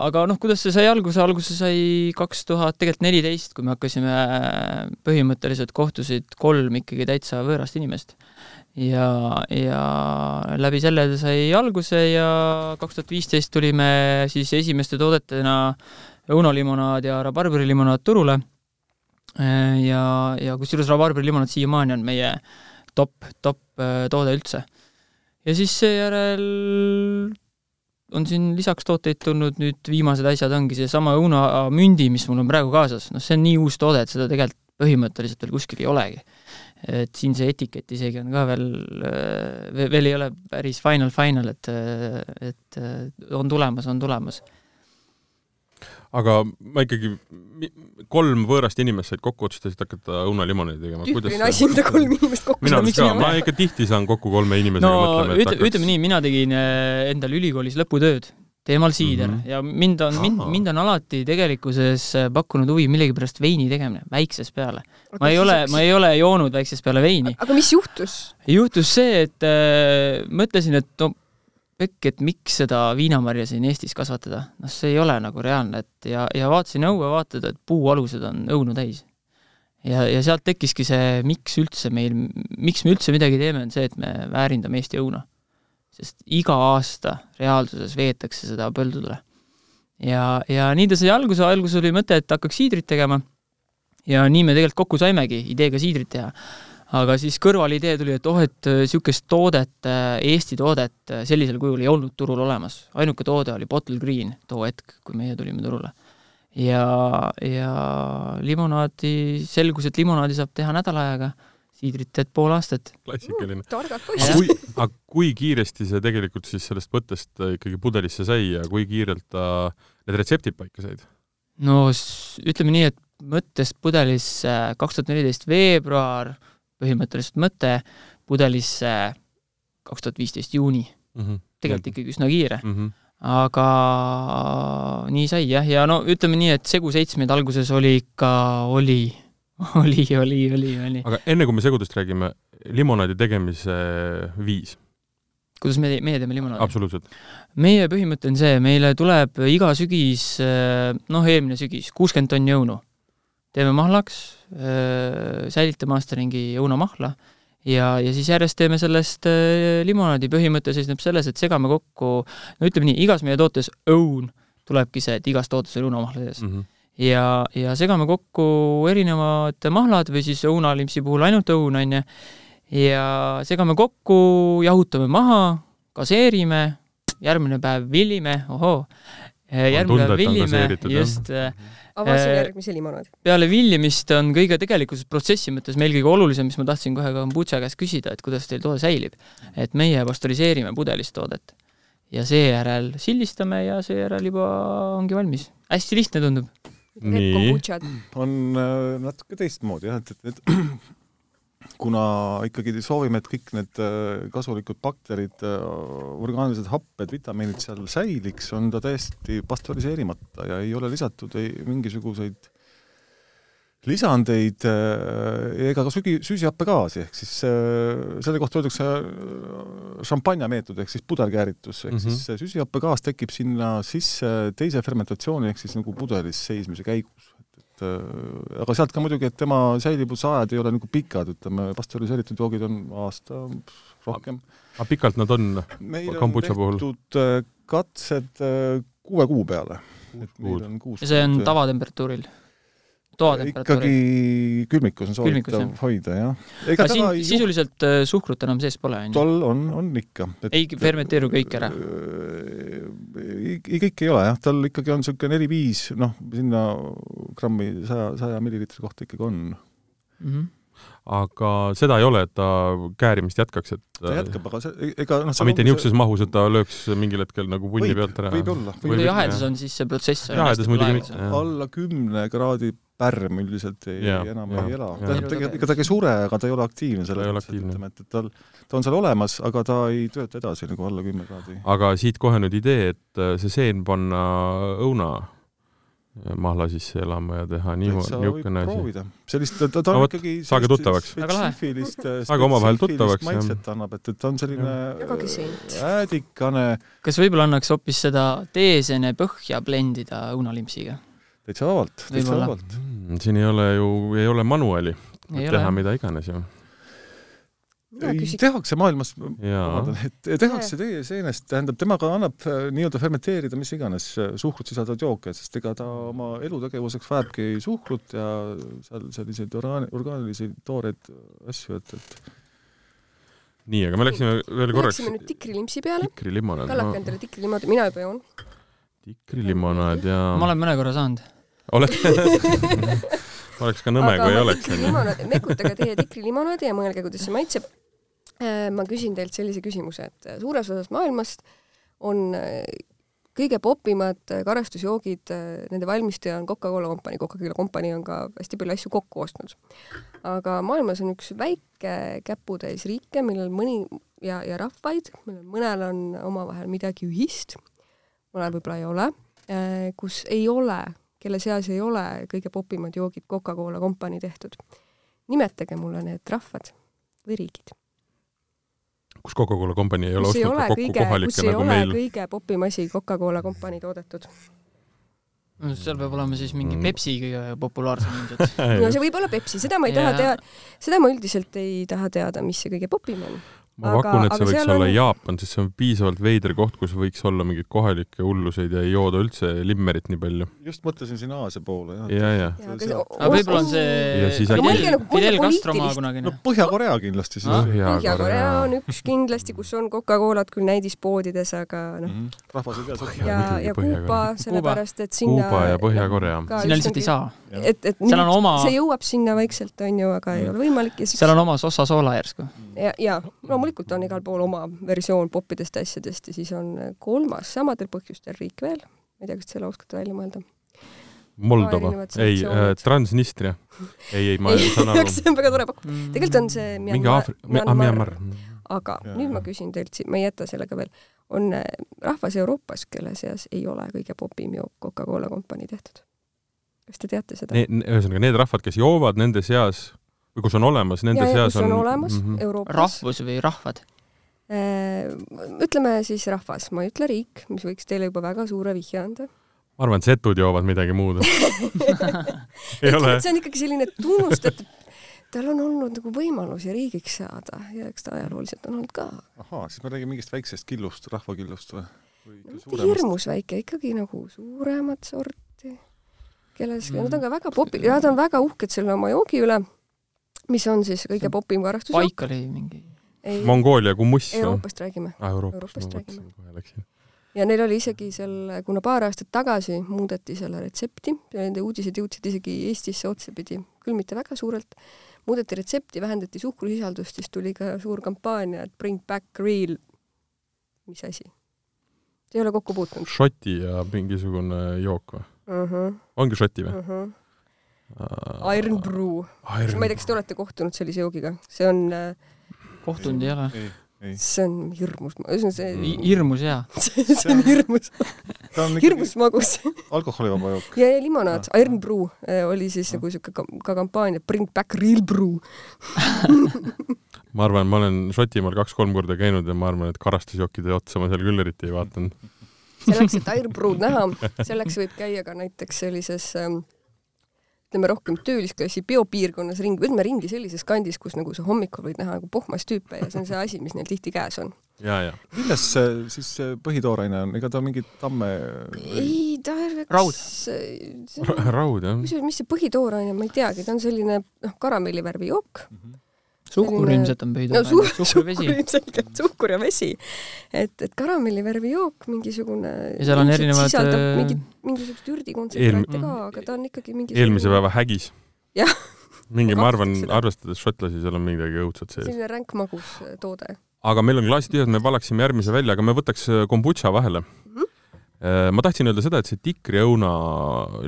aga noh, kuidas see sai alguse, alguse sai kaks tuhat tegelikult neliteist, kui me hakkasime, põhimõtteliselt kohtusid kolm ikkagi täitsa võõrast inimest. Ja, ja läbi selle sai alguse ja kaks tuhat viisteist tulime siis esimeste toodetena õunalimonaad ja rabarberilimonaad turule. ja, ja kusjuures rabarberilimonaad siiamaani on meie top, top äh, toode üldse. ja siis seejärel on siin lisaks tooteid tulnud, nüüd viimased asjad ongi seesama õunamündi, mis mul on praegu kaasas, noh, see on nii uus toode, et seda tegelikult põhimõtteliselt veel kuskil ei olegi et siin see etikett isegi on ka veel, äh, veel ei ole päris final final, et, et on tulemas, on tulemas. Aga ma ikkagi, kolm võõrast inimest said kokku, otsustasid hakata õunalimonaadi tegema. tüüpiline asi, mida kolm inimest kokku mina arvan ka, ma ikka tihti saan kokku kolme inimesega no, mõtlema, et ütle, ütleme nii, mina tegin äh, endal ülikoolis lõputööd teemal siider mm -hmm. ja mind on, mind, mind on alati tegelikkuses äh, pakkunud huvi millegipärast veini tegemine väiksest peale. ma ei ole, ma ei ole joonud väiksest peale veini. aga mis juhtus? juhtus see, et äh, mõtlesin, et no pekk, et miks seda viinamarja siin Eestis kasvatada, noh, see ei ole nagu reaalne, et ja, ja vaatasin õue, vaatad, et puualused on õunu täis. ja, ja sealt tekkiski see, miks üldse meil, miks me üldse midagi teeme, on see, et me väärindame Eesti õuna sest iga aasta reaalsuses veetakse seda põldudele. ja, ja nii ta sai alguse, alguses oli mõte, et hakkaks siidrit tegema ja nii me tegelikult kokku saimegi ideega siidrit teha. Aga siis kõrvalidee tuli, et oh, et niisugust toodet, Eesti toodet sellisel kujul ei olnud turul olemas. ainuke toode oli Bottle Green too hetk, kui meie tulime turule. ja, ja limonaadi, selgus, et limonaadi saab teha nädala ajaga siidrit teed pool aastat. klassikaline mm,. targad poisid. aga kui kiiresti see tegelikult siis sellest mõttest äh, ikkagi pudelisse sai ja kui kiirelt ta need retseptid paika said? no ütleme nii, et mõttest pudelisse kaks tuhat neliteist veebruar, põhimõtteliselt mõte, pudelisse kaks tuhat viisteist juuni mm. -hmm. tegelikult ikkagi üsna kiire mm. -hmm aga nii sai jah, ja no ütleme nii, et segu seitsmeid alguses oli ikka, oli oli, oli, oli, oli. aga enne kui me segudest räägime, limonaadi tegemise viis? kuidas me, meie teeme limonaadi? absoluutselt. meie põhimõte on see, meile tuleb iga sügis, noh, eelmine sügis, kuuskümmend tonni õunu. Teeme mahlaks, säilitame aasta ringi õunamahla ja, ja siis järjest teeme sellest limonaadi. põhimõte seisneb selles, et segame kokku, no ütleme nii, igas meie tootes õun tulebki see, et igas tootes on õunamahla sees. Mm. -hmm ja, ja segame kokku erinevad mahlad või siis õunalimpsi puhul ainult õun, on ju, ja segame kokku, jahutame maha, gaseerime, järgmine päev villime, ohoo, järgmine päev villime, just avasin järgmise limonaadi. peale villimist on kõige tegelikkuses protsessi mõttes meil kõige olulisem, mis ma tahtsin kohe kombutša käest küsida, et kuidas teil toode säilib. et meie pastöriseerime pudelist toodet ja seejärel sildistame ja seejärel juba ongi valmis. hästi lihtne tundub nii. on äh, natuke teistmoodi jah, et, et, et kuna ikkagi soovime, et kõik need äh, kasulikud bakterid, äh, orgaanilised happed, vitamiinid seal säiliks, on ta täiesti pastöriseerimata ja ei ole lisatud ei mingisuguseid lisandeid ega ka sügi, süsihappegaasi, ehk siis selle kohta öeldakse šampanja meetod ehk siis puderkääritus, ehk mm -hmm. siis süsihappegaas tekib sinna sisse teise fermentatsiooni ehk siis nagu pudelis seismise käigus. Et, et aga sealt ka muidugi, et tema säilivusajad ei ole nagu pikad, ütleme, pastöriseeritud joogid on aasta rohkem. aga pikalt nad on kombutša puhul? meil on tehtud katsed kuue kuu peale. ja see on tavatemperatuuril? Ikkagi külmikus on soovitav hoida, jah. aga siin ju... sisuliselt äh, suhkrut enam sees pole, on ju? tol on, on ikka ei fermenteeru kõik ära? kõik ei ole jah, tal ikkagi on niisugune neli-viis, noh, sinna grammi saja, saja milliliitri kohta ikkagi on mm. -hmm aga seda ei ole, et ta käärimist jätkaks, et ta jätkab, aga see, ega noh aga mitte niisuguses mahus, et ta lööks mingil hetkel nagu punni pealt ära? võib olla. kui jahedas on, siis see protsess jahedas muidugi mitte. alla kümne kraadi pärm üldiselt ei, ja, enam ja, ei ela. tähendab, ega ta ei sure, aga ta ei ole aktiivne selles mõttes, et ütleme, et, et tal, ta on seal olemas, aga ta ei tööta edasi nagu alla kümne kraadi. aga siit kohe nüüd idee, et see seen panna õuna mahla sisse elama ja teha niimoodi, niisugune asi. sellist, ta, ta on no, ikkagi saage tuttavaks. spetsiifilist, saage omavahel tuttavaks. maitset annab, et, et ta on selline äädikane. kas võib-olla annaks hoopis seda teesene põhja blendida õunalimpsiga? täitsa vabalt, täitsa vabalt mm,. siin ei ole ju, ei ole manuaali, teha ole. mida iganes ju tehakse maailmas, et tehakse teie seenest, tähendab, temaga annab äh, nii-öelda fermenteerida mis iganes äh, suhkrut sisaldavaid jooke, sest ega ta oma elutegevuseks vajabki suhkrut ja seal selliseid orgaan-, orgaanilisi tooreid asju, et, et nii, aga me läksime veel korraks Läksime nüüd tikrilimpsi peale. tikrilimonad. Kallak endale tikrilimonad, mina juba joon. tikrilimonad ja ma olen mõne korra saanud. oled oleks ka nõme, kui ei oleks. mekutage teie tikrilimonadi ja mõelge, kuidas see maitseb Äh, ma küsin teilt sellise küsimuse, et äh, suures osas maailmast on äh, kõige popimad karastusjoogid, nende valmistaja on Coca-Cola kompanii, Coca-Cola kompanii on ka hästi palju asju kokku ostnud. aga maailmas on üks väike käputäis riike, millel mõni ja, ja rahvaid, millel mõnel on omavahel midagi ühist, mõnel võib-olla ei ole, kus ei ole, kelle seas ei ole kõige popimad joogid Coca-Cola kompanii tehtud. nimetage mulle need rahvad või riigid kus Coca-Cola kompanii ei ole kus ostnud ka kokku kõige, kohalikke nagu meil. kõige popim asi Coca-Cola kompanii toodetud no seal peab olema siis mingi mm. Pepsi kõige populaarsem ilmselt no see võib olla Pepsi, seda ma ei taha teada, seda ma üldiselt ei taha teada, mis see kõige popim on ma aga, pakun, et see võiks olla on... Jaapan, sest see on piisavalt veider koht, kus võiks olla mingeid kohalikke hulluseid ja ei jooda üldse limmerit nii palju. just mõtlesin siin Aasia poole, jah. ja, ja. aga võib-olla on see Fidel, Fidel Castro maa kunagine. no Põhja-Korea kindlasti siis ah,. Põhja-Korea on üks kindlasti, kus on Coca-Colat küll näidispoodides, aga noh mm -hmm.. rahvas ei tea seda. ja, ja Kuuba, sellepärast et sinna Kuuba ja Põhja-Korea. sinna lihtsalt ei saa. et, et seal on oma see jõuab sinna vaikselt, on ju, aga ei ole võimalik ja siis seal on oma sossa soola järsku. ja, ja loomulikult on igal pool oma versioon popidest asjadest ja siis on kolmas samadel põhjustel riik veel, ma ei tea, kas selle oskate välja mõelda? Moldova, ei äh,, Transnistria. ei, ei, ma saan aru. see on väga tore pakk. tegelikult on see mingi Aafri-, Myanmar. aga ja. nüüd ma küsin teilt, ma ei jäta sellega veel, on äh, rahvas Euroopas, kelle seas ei ole kõige popim jook Coca-Cola kompanii tehtud? kas te teate seda ne,? ühesõnaga, need rahvad, kes joovad, nende seas või kus on olemas, nende ja, seas on, on olemas mm -hmm. Euroopas. rahvus või rahvad? Äh, ütleme siis rahvas, ma ei ütle riik, mis võiks teile juba väga suure vihje anda. ma arvan, et setud joovad midagi muud ei ole? see on ikkagi selline tunnustatud, tal on olnud nagu võimalusi riigiks saada ja eks ta ajalooliselt on olnud ka. ahaa, siis me räägime mingist väiksest killust, rahvakillust või? No, hirmus väike, ikkagi nagu suuremat sorti, kelles mm., nad on ka väga popi-, nad on väga uhked selle oma joogi üle, mis on siis kõige popim karastusjook. paik oli mingi Mongoolia kumuss? Euroopast räägime. aa, Euroopast, Euroopast räägime. kohe läksin. ja neil oli isegi seal, kuna paar aastat tagasi muudeti selle retsepti, nende uudised jõudsid isegi Eestisse otsapidi, küll mitte väga suurelt, muudeti retsepti, vähendati suhkrusisaldust, siis tuli ka suur kampaania, et bring back real, mis asi? Ei ole kokku puutunud? Šoti ja mingisugune jook või uh? -huh. ongi Šoti või uh? -huh. Uh, Iron Brew. ma ei tea, kas te olete kohtunud sellise joogiga? see on äh, kohtunud ei ole? see on hirmus, ühesõnaga see hirmus hea see on hirmus hirmus magus alkoholivaba jook. ja, ja limonaad, Iron Brew eh, oli siis nagu siuke ka, ka kampaania Bring back real brew ma arvan, ma olen Šotimaal kaks-kolm korda käinud ja ma arvan, et karastusjookide otsa ma seal küll eriti ei vaadanud. selleks, et Iron Brew'd näha, selleks võib käia ka näiteks sellises ähm, ütleme rohkem töölisklassi biopiirkonnas ringi, ütleme ringi sellises kandis, kus nagu sa hommikul võid näha nagu pohmas tüüpe ja see on see asi, mis neil tihti käes on. ja, ja. milles see siis see põhitooraine on, ega ta mingit tamme ei, ta raud. raud, jah. kusjuures, mis see põhitooraine, ma ei teagi, ta on selline noh, karamellivärvi jook mm. -hmm suhkur Selline- ilmselt on püüdnud no suhkur, suhkur, ilmselgelt, suhkur ja vesi. et, et karamellivärvi jook mingisugune ja seal on erinevad sisaldab äh, mingit, mingisugust ürdikontsentraate Eelm- ka, aga ta on ikkagi mingi eelmise päeva hägis. Jah. mingi, ma arvan arvestades šotlasi, seal on midagi õudset sees. selline ränk magus äh, toode. aga meil on klaasid tühjad, me valaksime järgmise välja, aga me võtaks äh, kombutša vahele Mhm. mm. ma tahtsin öelda seda, et see tikriõuna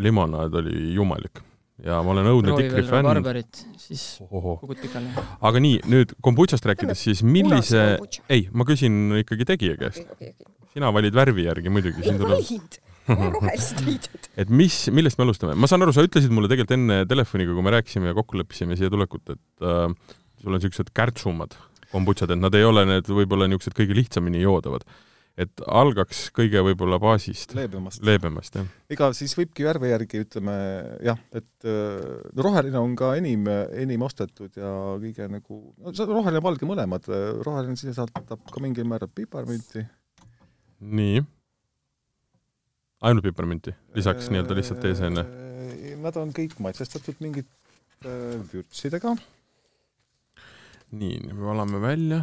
limonaad oli jumalik ja ma olen õudne tikri veel fänn. siis kukud pikali. aga nii, nüüd kombutšast rääkides, siis millise, ei, ma küsin ikkagi tegija käest. okei, okei. sina valid värvi järgi muidugi, ei siin tuleb, valinud, mul on rohelised riided. et mis, millest me alustame? ma saan aru, sa ütlesid mulle tegelikult enne telefoniga, kui me rääkisime ja kokku leppisime siia tulekut, et äh, sul on niisugused kärtsumad kombutšad, et nad ei ole need võib-olla niisugused kõige lihtsamini joodavad. Et algaks kõige võib-olla baasist, leebemast. leebemast, jah. ega siis võibki värvi järgi ütleme jah, et no roheline on ka enim, enim ostetud ja kõige nagu, no see on roheline ja valge mõlemad, roheline sisaldab ka mingil määral piparmünti. nii. ainult piparmünti, lisaks nii-öelda lihtsalt eesene. Nad on kõik maitsestatud mingite vürtsidega, nii, me valame välja.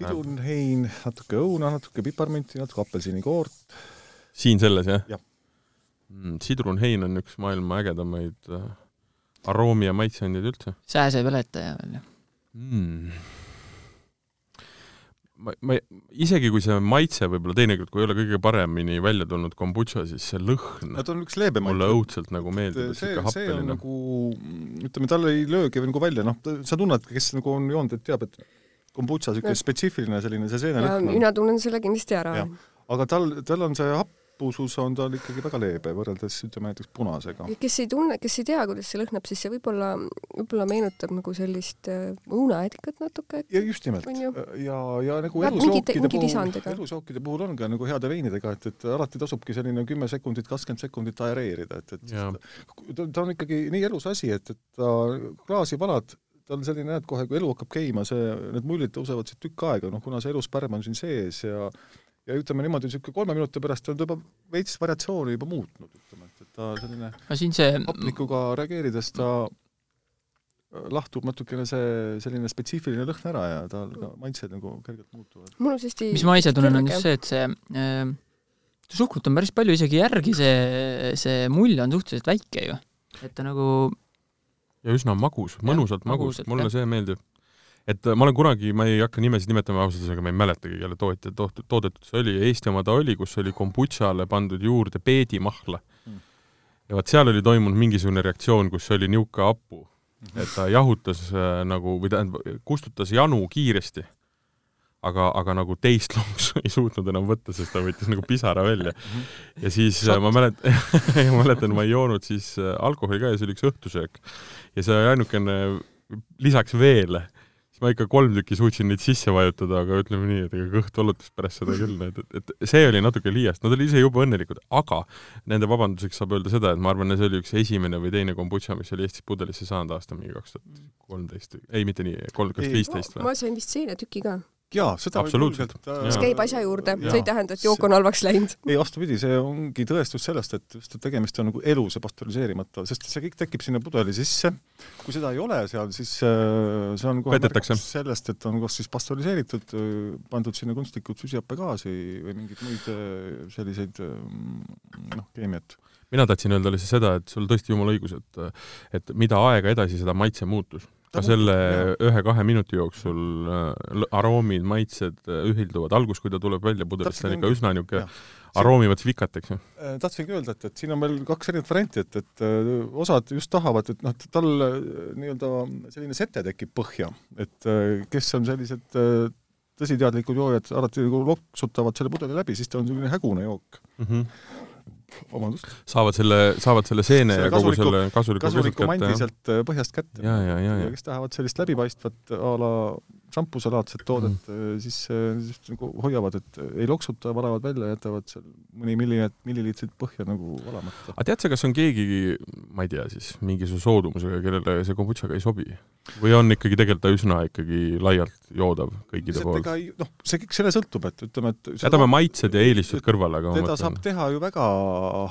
sidunhein, natuke õuna, natuke piparmünti, natuke apelsinikoort. siin selles, jah Jah. mm,? sidrunhein on üks maailma ägedamaid äh, aroomi ja maitseaineid üldse sääsepeletaja veel. mm.. ma, ma, isegi kui see maitse võib-olla teinekord, kui ei ole kõige paremini välja tulnud kombutša, siis see lõhn Nad on üks leebemaid. mulle õudselt nagu meeldib, et on happeline. nagu, ütleme, tal ei löögi nagu välja, noh, sa tunned, kes nagu on joonud, et teab, et kombutša niisugune spetsiifiline selline see seene ja lõhn on, mina tunnen selle kindlasti ära aga tal, tal on see happusus on tal ikkagi väga leebe võrreldes ütleme näiteks punasega. kes ei tunne, kes ei tea, kuidas see lõhnab, siis see võib-olla, võib-olla meenutab nagu sellist äh, õunaedikat natuke. ja just nimelt ja, ja nagu mingi puhul lisandiga., elusjookide puhul on ka nagu heade veinidega, et, et alati tasubki selline kümme sekundit, kakskümmend sekundit aereerida, et, et Jaa. ta, ta on ikkagi nii elus asi, et, et ta klaasi valad, ta on selline, näed kohe, kui elu hakkab käima, see, need mullid tõusevad siit tükk aega, noh kuna see eluspärm on siin sees ja ja ütleme niimoodi, niisugune kolme minuti pärast on ta juba veits variatsiooni juba muutnud, ütleme, et, et ta selline no siin see, hapnikuga reageerides ta lahtub natukene see selline spetsiifiline lõhn ära ja tal ka maitsed nagu kergelt muutuvad. mul on hästi mis ma ise tunnen, on just see, et see äh, suhkrut on päris palju isegi järgi, see, see mull on suhteliselt väike ju. et ta nagu, ja üsna magus, mõnusalt magus magusalt,, mulle jah. see meeldib. et äh, ma olen kunagi, ma ei hakka nimesid nimetama ausalt öeldes, aga ma ei mäletagi, kelle tootja toht-, toodetud see oli, Eesti oma ta oli, kus oli kombutšale pandud juurde peedimahla Mm. ja vot seal oli toimunud mingisugune reaktsioon, kus oli niisugune hapu, et ta jahutas äh, nagu või tähendab, kustutas janu kiiresti, aga, aga nagu teist lonksu ei suutnud enam võtta, sest ta võttis nagu pisara välja. ja siis äh, ma mäletan, ma mäletan, ma ei joonud siis äh, alkoholi ka ja see oli üks õhtusöök. ja see ainukene, lisaks veele, siis ma ikka kolm tükki suutsin neid sisse vajutada, aga ütleme nii, et ega kõht valutas pärast seda küll, et, et, et see oli natuke liiast, nad olid ise jube õnnelikud, aga nende vabanduseks saab öelda seda, et ma arvan, see oli üks esimene või teine kombutša, mis oli Eestis pudelisse saanud aasta mingi kaks tuhat kolmteist, ei mitte nii, kolm, kas Ei, viisteist või? ma sain vist seenetüki ka, jaa, seda Absoluutselt. äh, mis Jaa. käib asja juurde, see ei tähenda, et jook on halvaks läinud. ei, vastupidi, see ongi tõestus sellest, et just, et tegemist on nagu elus ja pastöriseerimata, sest see kõik tekib sinna pudeli sisse. kui seda ei ole seal, siis äh, see on kohe märk sellest, et on kas siis pastöriseeritud, pandud sinna kunstlikud süsihappegaasi või mingeid muid äh, selliseid äh, noh, keemiat. mina tahtsin öelda lihtsalt seda, et sul tõesti jumala õigus, et et mida aega edasi, seda maitse muutus. Ka selle ühe-kahe minuti jooksul äh, aroomid, maitsed äh, ühilduvad, algus, kui ta tuleb välja pudelist, ta on ikka üsna niisugune jah. aroomivat vikat, eks ju. Äh, tahtsingi öelda, et, et siin on veel kaks erinevat varianti, et, et osad just tahavad, et noh, tal nii-öelda selline sete tekib põhja, et kes on sellised tõsiteadlikud joojad, alati nagu loksutavad selle pudeli läbi, siis ta on selline hägune jook. vabandust, saavad selle, saavad selle seene Selle ja kogu selle kasuliku kasuliku mandi sealt äh, põhjast kätte. ja, ja, ja. Ja kes tahavad sellist läbipaistvat a la šampusalaadset toodet mm., siis, äh, siis nagu hoiavad, et ei loksuta, valavad välja, jätavad seal mõni milliliit-, milliliitrit põhja nagu valamata. aga tead sa, kas on keegi, ma ei tea siis, mingisuguse soodumusega, kellele see kombutšaga ei sobi? või on ikkagi tegelikult ta üsna ikkagi laialt joodav kõikide poolt? noh, see kõik selle sõltub, et ütleme, et jätame maitsed ja eelistused kõrvale, aga teda saab teha ju väga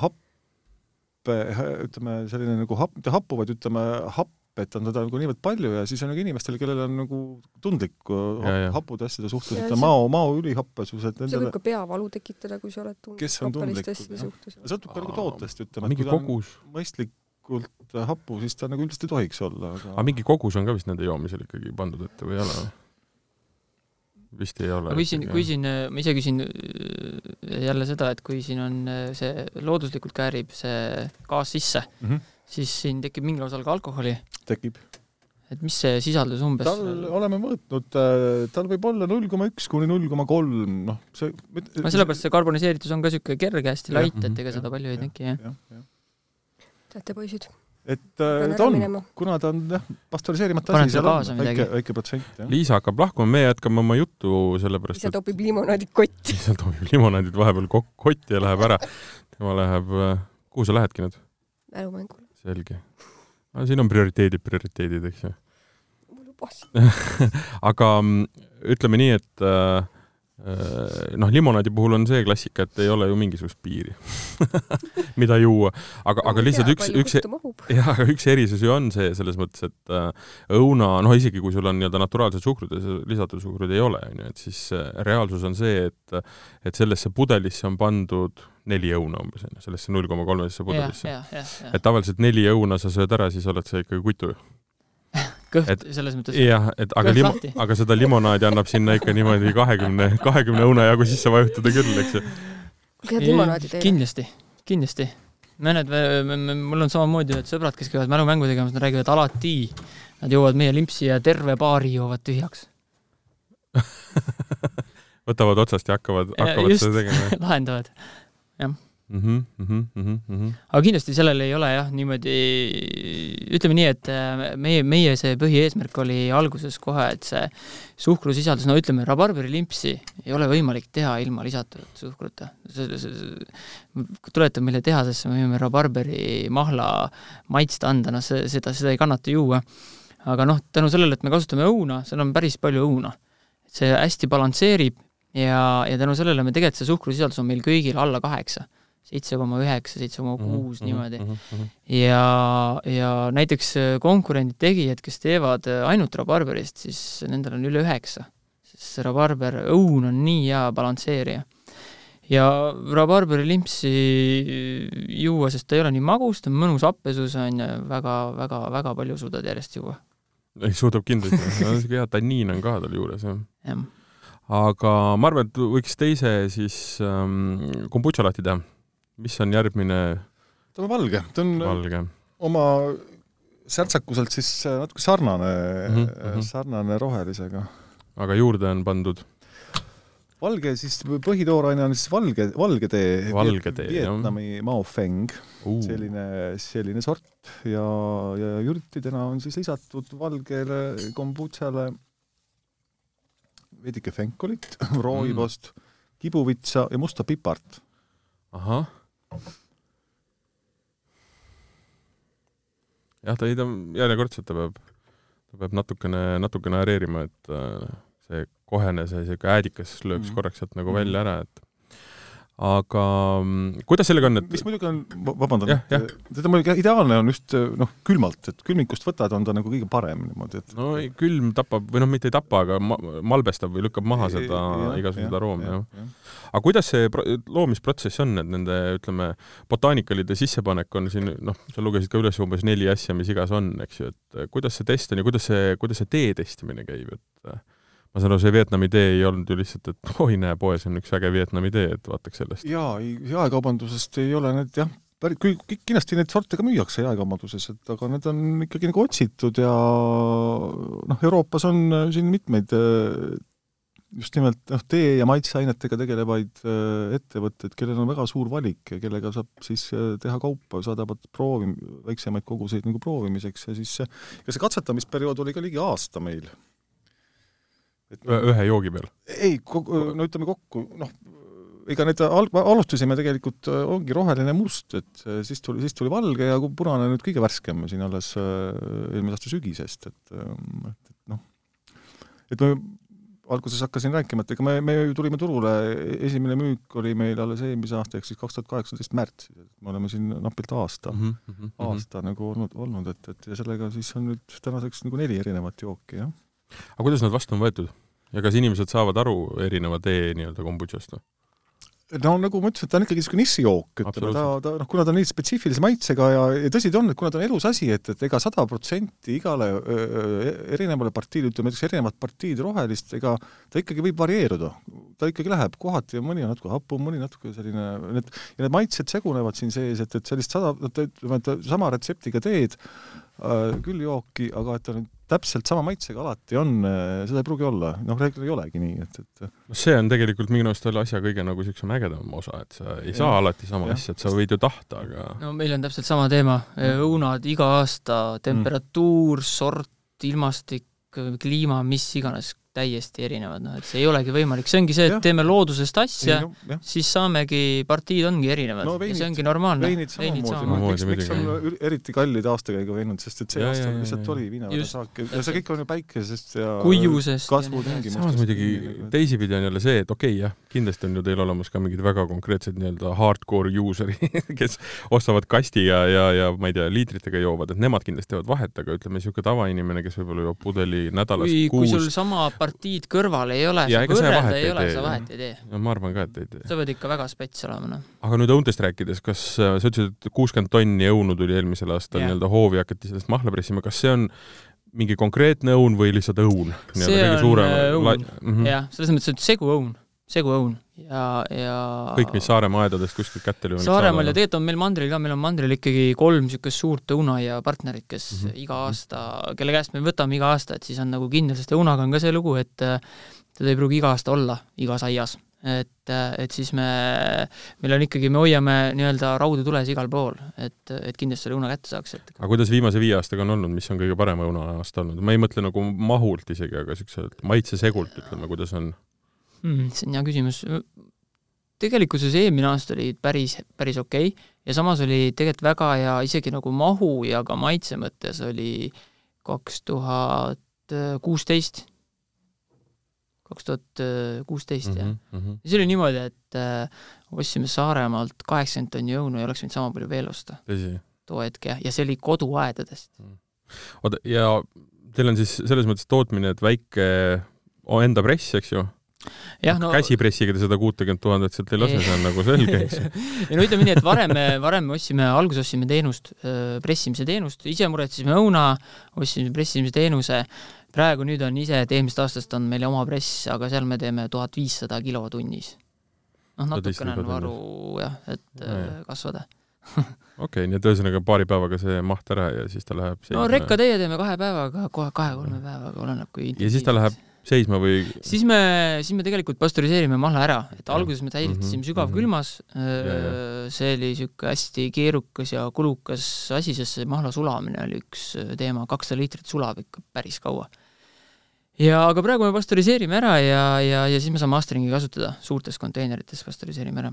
happe, ütleme selline nagu hap-, mitte happu, vaid ütleme happ, hapet on teda nagu niivõrd palju ja siis on nagu inimestel, kellel on nagu tundlik happude asjade suhtes, et mao, mao ülihappesus, et see võib ka peavalu tekitada, kui sa oled on happeliste suhtes. sõltub ka nagu tootest, ütleme, mingi kui ta on kogus, mõistlikult happu, siis ta nagu üldiselt ei tohiks olla, aga aga mingi kogus on ka vist nende joomisel ikkagi pandud ette või ei ole? vist ei ole. kui siin, kui siin, ma ise küsin äh, jälle seda, et kui siin on äh, see looduslikult käärib see gaas sisse mm -hmm. Siis siin tekib mingil osal ka alkoholi, tekib. et mis see sisaldus umbes tal oleme mõõtnud, tal võib olla null koma üks kuni null koma kolm, noh, see no sellepärast see karboniseeritus on ka niisugune kerge, hästi light, et ega Mhm. seda palju ei teki, jah. teate, poisid, et äh, ta ära on, kuna ta on jah, pastöriseerimata Panen asi, seal on väike, väike protsent. Liisa hakkab lahkuma, me jätkame oma juttu, sellepärast et topib limonaadi kotti. Liisa toob limonaadid vahepeal kok-, kotti ja läheb ära. tema läheb, kuhu sa lähedki nüüd? mälumängule. Selge. no siin on prioriteedid, prioriteedid, eks ju. mul lubas. aga mm, ütleme nii, et äh, äh, noh, limonaadi puhul on see klassika, et ei ole ju mingisugust piiri mida juua. aga, aga lihtsalt üks, üks, jah, aga üks erisus ju on see selles mõttes, et äh, õuna, noh isegi kui sul on nii-öelda naturaalsed suhkrud ja lisatud suhkrut ei ole, on ju, et siis äh, reaalsus on see, et et sellesse pudelisse on pandud neli õuna umbes, on ju, sellesse null koma kolmesesse jah, pudelisse. et tavaliselt neli õuna sa sööd ära, siis oled sa ikkagi kutu. Kõht et- selles mõttes. jah, et aga limo-, aga seda limonaadi annab sinna ikka niimoodi kahekümne, kahekümne õuna jagu sisse vajutada küll, eks ju. head limonaadi teile. kindlasti, kindlasti. mõned, mul on samamoodi ühed sõbrad, kes käivad mälumängu tegemas, nad räägivad alati, nad joovad meie limpsi ja terve baari joovad tühjaks. võtavad otsast ja hakkavad, hakkavad just. seda tegema. lahendavad. Mhm, mhm, mhm, mhm. aga kindlasti sellel ei ole jah, niimoodi, ütleme nii, et äh, meie, meie see põhieesmärk oli alguses kohe, et see suhkrusisaldus, no ütleme, rabarberi-limpsi ei ole võimalik teha ilma lisatud suhkruta. tuletan meile tehasesse, me võime rabarberi mahla maitsta anda, noh, see, seda, seda ei kannata juua. aga noh, tänu sellele, et me kasutame õuna, seal on päris palju õuna. see hästi balansseerib ja, ja tänu sellele me tegelikult see suhkrusisaldus on meil kõigil alla kaheksa seitse koma üheksa, seitse koma Mhm, kuus niimoodi. ja, ja näiteks äh, konkurendid, tegijad, kes teevad äh, ainult rabarberist, siis nendel on üle üheksa. sest see rabarber, õun on nii hea balansseerija. ja rabarberi limpsi juua, sest ta ei ole nii magus, ta on mõnus happesus, on ju, väga, väga, väga palju suudad järjest juua. ei, suudab kindlasti, siuke hea tanniin on ka tal juures, jah. jah. aga ma arvan, et võiks teise siis ähm, kombutša lahti teha. Mis on järgmine ta on valge, ta on valge? oma särtsakuselt siis äh, natuke sarnane mm, -hmm. sarnane rohelisega. aga juurde on pandud valge siis, põhitooraine on siis valge, valge tee. Valge tee, jah. Vietnami Mao Feng, uh, selline, selline sort ja, ja jürtidena on siis lisatud valgele kombutšale veidike fenkolit, rooibost mm., kibuvitsa ja musta pipart. ahah. Jah, ta ei, ta järjekordselt ta peab, ta peab natukene, natukene areerima, et äh, see kohene, see siuke äädikas lööks Mhm. korraks sealt nagu välja ära, et aga mm, kuidas sellega on, et mis muidugi on, vabandan, teda muidugi ideaalne on just noh, külmalt, et külmikust võtad, on ta nagu kõige parem niimoodi, et no ei, külm tapab või noh, mitte ei tapa, aga ma, malbestab või lükkab maha seda igasuguseid aroomi, jah, aga kuidas see pro-, loomisprotsess on, et nende, ütleme, botaanikalide sissepanek on siin, noh, sa lugesid ka üles umbes neli asja, mis igas on, eks ju, et kuidas see test on ja kuidas see, kuidas see tee testimine käib, et ma saan aru, see Vietnami tee ei olnud ju lihtsalt, et oi, näe, poes on üks äge Vietnami tee, et vaataks sellest. jaa, ei, jaekaubandusest ei ole need jah, päris, küll kindlasti neid sorte ka müüakse jaekaubanduses, et aga need on ikkagi nagu otsitud ja noh, Euroopas on äh, siin mitmeid äh, just nimelt noh, tee- ja maitseainetega tegelevaid äh, ettevõtteid, kellel on väga suur valik ja kellega saab siis teha kaupa, saadavad proovi, väiksemaid koguseid nagu proovimiseks ja siis ega see katsetamisperiood oli ka ligi aasta meil. Et ühe joogi peal? ei, no ütleme kokku, noh, ega need alg-, alustasime tegelikult, äh, ongi roheline must, et äh, siis tuli, siis tuli valge ja punane nüüd kõige värskem siin alles äh, eelmise aasta sügisest, et, et, et noh, et me alguses hakkasin rääkima, et ega me, me ju tulime turule, esimene müük oli meil alles eelmise aasta, ehk siis kaks tuhat kaheksateist märtsis, et me oleme siin napilt aasta mm, -hmm. aasta nagu olnud, olnud, et, et ja sellega siis on nüüd tänaseks nagu neli erinevat jooki, jah. Aga kuidas nad vastu on võetud? ja kas inimesed saavad aru erineva tee nii-öelda kombutšast või? no nagu ma ütlesin, ta on ikkagi niisugune nišijook, ütleme, ta, ta noh, kuna ta on nii spetsiifilise maitsega ja, ja tõsi ta on, et kuna ta on elus asi, et, et ega sada protsenti igale öö, erinevale partiile, ütleme näiteks erinevat partiid rohelist, ega ta ikkagi võib varieeruda. ta ikkagi läheb kohati ja mõni on natuke hapum, mõni natuke selline, need, ja need maitsed segunevad siin sees, et, et sellist sada, ütleme, et sama retseptiga teed küll jooki, aga et ta nüüd täpselt sama maitsega alati on, äh, seda ei pruugi olla, noh, reeglina ei olegi nii, et, et no see on tegelikult minu arust selle asja kõige nagu niisugusem ägedam osa, et sa ei ja. saa alati sama ja. asja, et sa võid ju tahta, aga no meil on täpselt sama teema, õunad iga aasta, temperatuur mm., sort, ilmastik, kliima, mis iganes, täiesti erinevad, noh et see ei olegi võimalik, see ongi see, et ja. teeme loodusest asja, no, siis saamegi, partiid ongi erinevad. No, veinid, ja see ongi normaalne. veinid samamoodi, miks, miks on eriti kallid aastakäigu veinud, sest et see ja, aasta lihtsalt oli viinasaak ja see kõik on ju päikesest ja kuivusest kasvutingimustest. samas muidugi teisipidi on jälle see, et okei okay, jah, kindlasti on ju teil olemas ka mingid väga konkreetsed nii-öelda hardcore user'id, kes ostavad kasti ja, ja, ja ma ei tea, liitritega joovad, et nemad kindlasti teevad vahet, aga ütleme, niisugune tavainimene, kes võib-olla joob pudeli nädalas kui, kuus kui sul sama partiid kõrval ei ole, võrrelda ei ole, sa vahet ei tee. no ma arvan ka, et ei tee. sa pead ikka väga spets olema, noh. aga nüüd õuntest rääkides, kas äh, sa ütlesid, et kuuskümmend tonni õunu tuli eelmisel aastal nii-öelda hoovi, hakati sellest mahla pressima, kas see on mingi konkreetne õun või lihtsalt õun? see on äh, õun, -hmm. jah, selles mõttes, et seguõun seguõun ja, ja kõik, mis Saaremaa aedadest kuskilt kätte lüüa. Saaremaal ja tegelikult on meil mandril ka, meil on mandril ikkagi kolm niisugust suurt õunaia partnerit, kes mm -hmm. iga aasta, kelle käest me võtame iga aasta, et siis on nagu kindel, sest õunaga on ka see lugu, et teda ei pruugi iga aasta olla igas aias. et, et siis me, meil on ikkagi, me hoiame nii-öelda raudu tules igal pool, et, et kindlasti selle õuna kätte saaks, et aga kuidas viimase viie aastaga on olnud, mis on kõige parem õunaaasta olnud? ma ei mõtle nagu mahult isegi, aga niisuguselt maitsesegult, ütleme, kuidas on mm,? see on hea küsimus. tegelikkuses eelmine aasta oli päris, päris okei okay. ja samas oli tegelikult väga hea isegi nagu mahu ja ka maitse mõttes oli kaks tuhat kuusteist, kaks tuhat kuusteist, jah. Mhm, mhm. ja see oli niimoodi, et äh, ostsime Saaremaalt kaheksakümmend tonni õunu ja oleks võinud sama palju veel osta. too hetk jah, ja see oli koduaedadest. Mm. oota, ja teil on siis selles mõttes tootmine, et väike enda press, eks ju, jah, no käsipressiga te seda kuutekümmet tuhandet sealt ei lase, see on nagu selge, eks ju. ja no ütleme nii, et varem me, varem me ostsime, alguses ostsime teenust, pressimise teenust, ise muretsesime õuna, ostsime pressimise teenuse, praegu nüüd on ise, et eelmisest aastast on meil oma press, aga seal me teeme tuhat viissada kilo tunnis. noh, natukene on varu jah, et ja, ja. kasvada okei okay,, nii et ühesõnaga paari päevaga see maht ära ja siis ta läheb no rekkatäie teeme kahe päevaga, kohe kahe-kolme päevaga, oleneb kui ja siis ta läheb seisma või? siis me, siis me tegelikult pastöriseerime mahla ära, et alguses me säilitasime mm -hmm. sügavkülmas mm, -hmm. see oli niisugune hästi keerukas ja kulukas asi, sest see mahla sulamine oli üks äh, teema, kakssada liitrit sulab ikka päris kaua. ja aga praegu me pastöriseerime ära ja, ja, ja siis me saame astringi kasutada, suurtes konteinerites pastöriseerime ära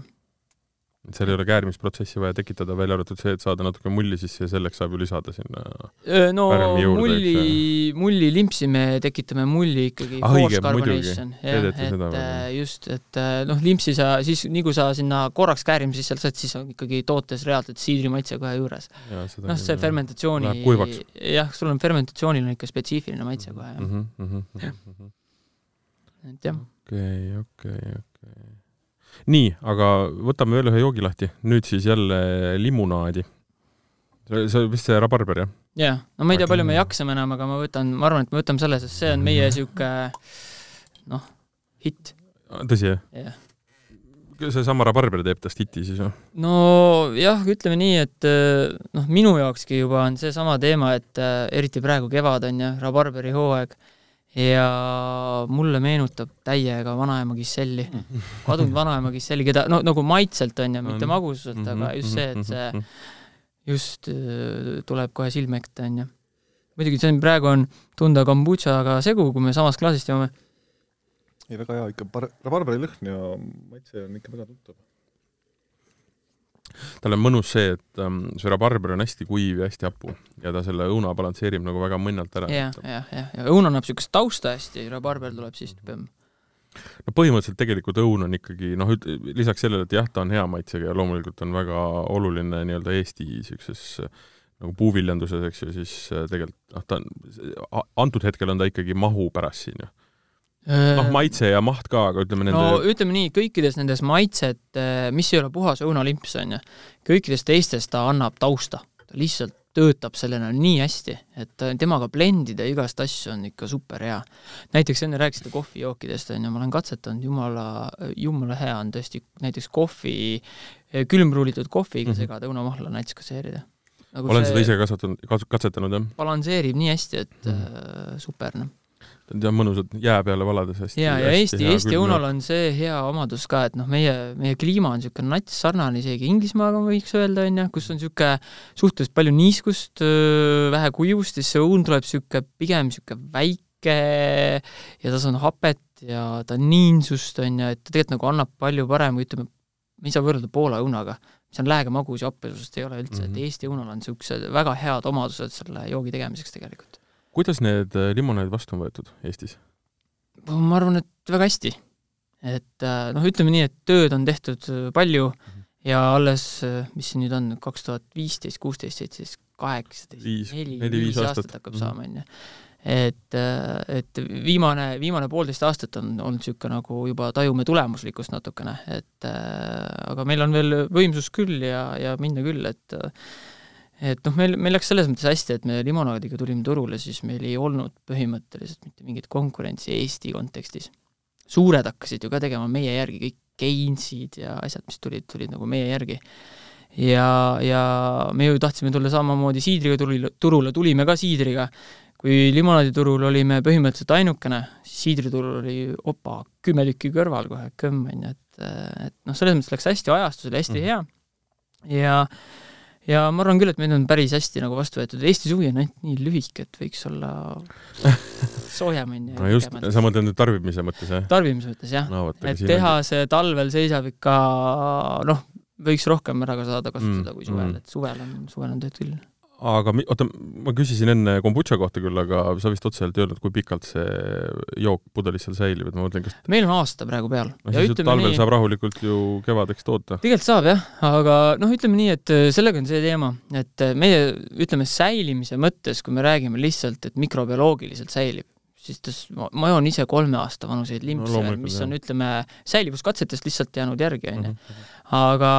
seal ei ole käärimisprotsessi vaja tekitada, välja arvatud see, et saada natuke mulli sisse ja selleks saab ju lisada sinna no juurde, mulli, mulli limpsi me tekitame mulli ikkagi ah, force carbonation, jah, et seda, äh, just, et äh, noh, limpsi sa siis, nii kui sa sinna korraks käärimise sisse saad, siis on ikkagi tootes reaalselt siidrimaitse kohe juures. noh, see fermentatsiooni, jah, sul on fermentatsioonil on ikka spetsiifiline maitse kohe, jah. -hmm, mm -hmm. et jah. okei, okei, okei nii, aga võtame veel ühe joogi lahti, nüüd siis jälle limunaadi. see on vist see rabarber, jah? jah, no ma ei tea, palju me jaksame enam, aga ma võtan, ma arvan, et me võtame selle, sest see on meie niisugune noh, hitt. tõsi, jah yeah.? seesama rabarber teeb tast hiti siis või? nojah, ütleme nii, et noh, minu jaokski juba on seesama teema, et eriti praegu kevad on ju, rabarberi hooaeg ja mulle meenutab täiega vanaema Gisselli, kadunud vanaema Gisselli, keda no nagu maitselt on ju, mitte magususelt, aga just see, et see just äh, tuleb kohe silme ette on ju. muidugi see on, praegu on tunda kombutšaga segu, kui me samast klaasist joome. ei, väga hea ikka, rabarberi lõhn ja maitse on ikka väga tuttav tal on mõnus see, et ähm, see rabarber on hästi kuiv ja hästi hapu ja ta selle õuna balansseerib nagu väga mõnnalt ära. jah, jah, jah, ja õun annab niisugust tausta hästi, rabarber tuleb siis peab no põhimõtteliselt tegelikult õun on ikkagi noh, lisaks sellele, et jah, ta on hea maitsega ja loomulikult on väga oluline nii-öelda Eesti niisuguses nagu puuviljanduses, eks ju, siis äh, tegelikult noh, ta on, antud hetkel on ta ikkagi mahu pärast siin ju. Noh, Äh, maitse ja maht ka, aga ütleme nende no ütleme nii, kõikides nendes maitsed, mis ei ole puhas õunalimps, on ju, kõikides teistes ta annab tausta. ta lihtsalt töötab sellena nii hästi, et temaga blendida igast asju on ikka super hea. näiteks enne rääkisite kohvijookidest, on ju, ma olen katsetanud, jumala, jumala hea on tõesti näiteks kohvi, külmruulitud kohviga mm. -hmm. segada õunamahla näiteks kasseerida. nagu olen seda ise kasvatanud, katsetanud jah. balansseerib nii hästi, et mm -hmm. super, noh ta on mõnusalt jää peale valades hästi. ja, ja Eesti, Eesti õunal on see hea omadus ka, et noh, meie, meie kliima on niisugune nats sarnane isegi Inglismaaga, võiks öelda, on ju, kus on niisugune suhteliselt palju niiskust, vähe kuivust, siis see õun tuleb niisugune pigem niisugune väike ja tas on hapet ja tanniinsust, on ju, et ta tegelikult nagu annab palju parem, kui ütleme, me ei saa võrrelda Poola õunaga, mis on lääge magus ja happesust ei ole üldse mm, -hmm. et Mhm. Eesti õunal on niisugused väga head omadused selle joogi tegemiseks tegelikult. Kuidas need äh, limonaadid vastu on võetud Eestis? ma arvan, et väga hästi. et äh, noh, ütleme nii, et tööd on tehtud äh, palju ja alles, mis siin nüüd on, kaks tuhat viisteist, kuusteist, seitseteist, kaheksateist, neli, viis aastat hakkab Mhm. saama, on ju. et, et viimane, viimane poolteist aastat on olnud niisugune nagu juba tajume tulemuslikkust natukene, et äh, aga meil on veel võimsust küll ja, ja minna küll, et et noh, meil, meil läks selles mõttes hästi, et me limonaadiga tulime turule, siis meil ei olnud põhimõtteliselt mitte mingit konkurentsi Eesti kontekstis. suured hakkasid ju ka tegema meie järgi, kõik Keinsid ja asjad, mis tulid, tulid nagu meie järgi. ja, ja me ju tahtsime tulla samamoodi siidriga turule, turule, tulime ka siidriga. kui limonaaditurul olime põhimõtteliselt ainukene, siis siidriturul oli opa, kümme tükki kõrval kohe, kõmm, on ju, et, et noh, selles mõttes läks hästi, ajastus oli hästi mm -hmm. hea ja ja ma arvan küll, et meid on päris hästi nagu vastu võetud, Eesti suvi on ainult nii lühike, et võiks olla soojem, on ju. no just, sa mõtled nüüd tarbimise mõttes, jah? tarbimise mõttes, jah no,. et tehase talvel seisab ikka noh, võiks rohkem ära ka saada kasutada mm, kui suvel mm., et suvel on, suvel on tööd küll. Aga oota, ma küsisin enne kombutša kohta küll, aga sa vist otseselt ei öelnud, kui pikalt see jook pudelis seal säilib, et ma mõtlen, kas meil on aasta praegu peal. siis ju talvel nii... saab rahulikult ju kevadeks toota. tegelikult saab jah, aga noh, ütleme nii, et sellega on see teema, et meie ütleme säilimise mõttes, kui me räägime lihtsalt, et mikrobioloogiliselt säilib, siis tas, ma joon ise kolme aasta vanuseid limpse no,, mis on, ütleme, säilivuskatsetest lihtsalt jäänud järgi, on ju. Mhm. aga,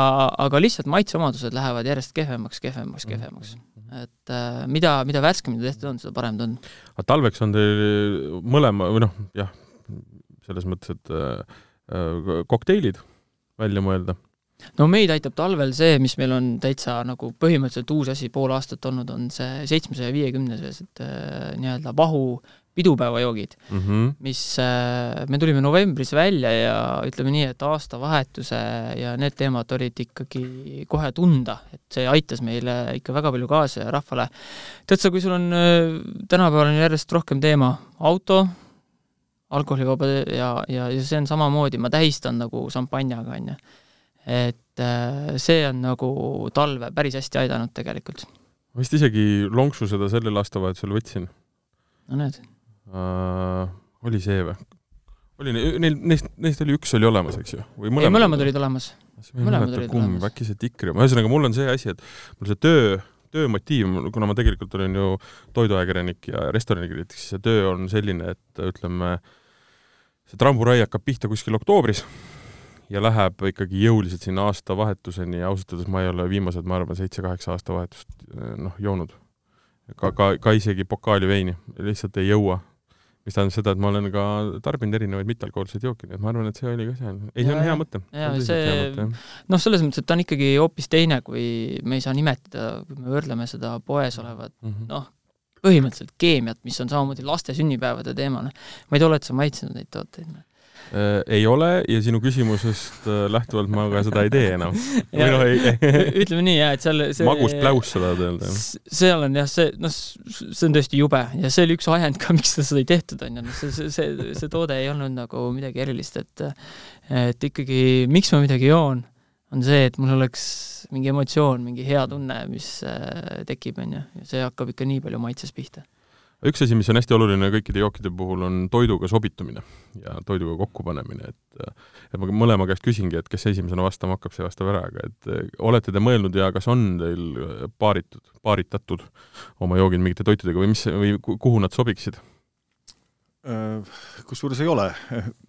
aga lihtsalt maitseomadused lähevad järjest kehvemaks, kehvemaks, kehvemaks. et äh, mida, mida värskemini tehtud on, seda parem ta on. aga talveks on teil mõlema, või noh, jah, selles mõttes, et äh, kokteilid välja mõelda no meid aitab talvel see, mis meil on täitsa nagu põhimõtteliselt uus asi pool aastat olnud, on see seitsmesaja viiekümnesed äh, nii-öelda vahu pidupäevajoogid mm, -hmm. mis äh, me tulime novembris välja ja ütleme nii, et aastavahetuse ja need teemad olid ikkagi kohe tunda, et see aitas meile ikka väga palju kaasa ja rahvale. tead sa, kui sul on äh, tänapäeval on järjest rohkem teema auto, alkoholivaba ja, ja, ja see on samamoodi, ma tähistan nagu šampanjaga, on ju. et äh, see on nagu talve päris hästi aidanud tegelikult. ma vist isegi lonksu seda sellel aastavahetusel võtsin. no näed uh,. oli see või? oli neil, neist, neist oli üks oli olemas, eks ju? või mõlemad? ei, mõlemad olid olemas. mõlemad olid olemas. äkki see tikri oma, ühesõnaga mul on see asi, et mul see töö, töömotiiv, kuna ma tegelikult olen ju toiduajakirjanik ja restoranikriitik, siis see töö on selline, et ütleme, see tramburai hakkab pihta kuskil oktoobris ja läheb ikkagi jõuliselt sinna aastavahetuseni ja ausalt öeldes ma ei ole viimased, ma arvan, seitse-kaheksa aastavahetust noh, joonud. ka, ka, ka isegi pokaali veini, lihtsalt ei jõua. Mis tähendab seda, et ma olen ka tarbinud erinevaid mittealkohoolseid jooke, nii et ma arvan, et see oli ka see, ei, see on hea mõte. jaa, see, noh, selles mõttes, et ta on ikkagi hoopis teine, kui me ei saa nimetada, kui me võrdleme seda poes olevat mm -hmm. noh, põhimõtteliselt keemiat, mis on samamoodi laste sünnipäevade teemana. ma ei tea, oled sa maitsenud neid tooteid? Äh, ei ole ja sinu küsimusest äh, lähtuvalt ma ka seda ei tee enam. või noh, ei, ütleme nii jah, et seal see magust pläus tahad öelda? seal on jah, see, noh, see on tõesti jube ja see oli üks ajend ka, miks seda ei tehtud, on ju, noh, see, see, see, see toode ei olnud nagu midagi erilist, et et ikkagi, miks ma midagi joon, on see, et mul oleks mingi emotsioon, mingi hea tunne, mis äh, tekib, on ju, ja see hakkab ikka nii palju maitses pihta üks asi, mis on hästi oluline kõikide jookide puhul, on toiduga sobitumine ja toiduga kokkupanemine, et et ma mõlema käest küsingi, et kes esimesena vastama hakkab, see vastab ära, aga et eh, olete te mõelnud ja kas on teil paaritud, paaritatud oma joogid mingite toitudega või mis, või kuhu nad sobiksid? Äh, kusjuures ei ole.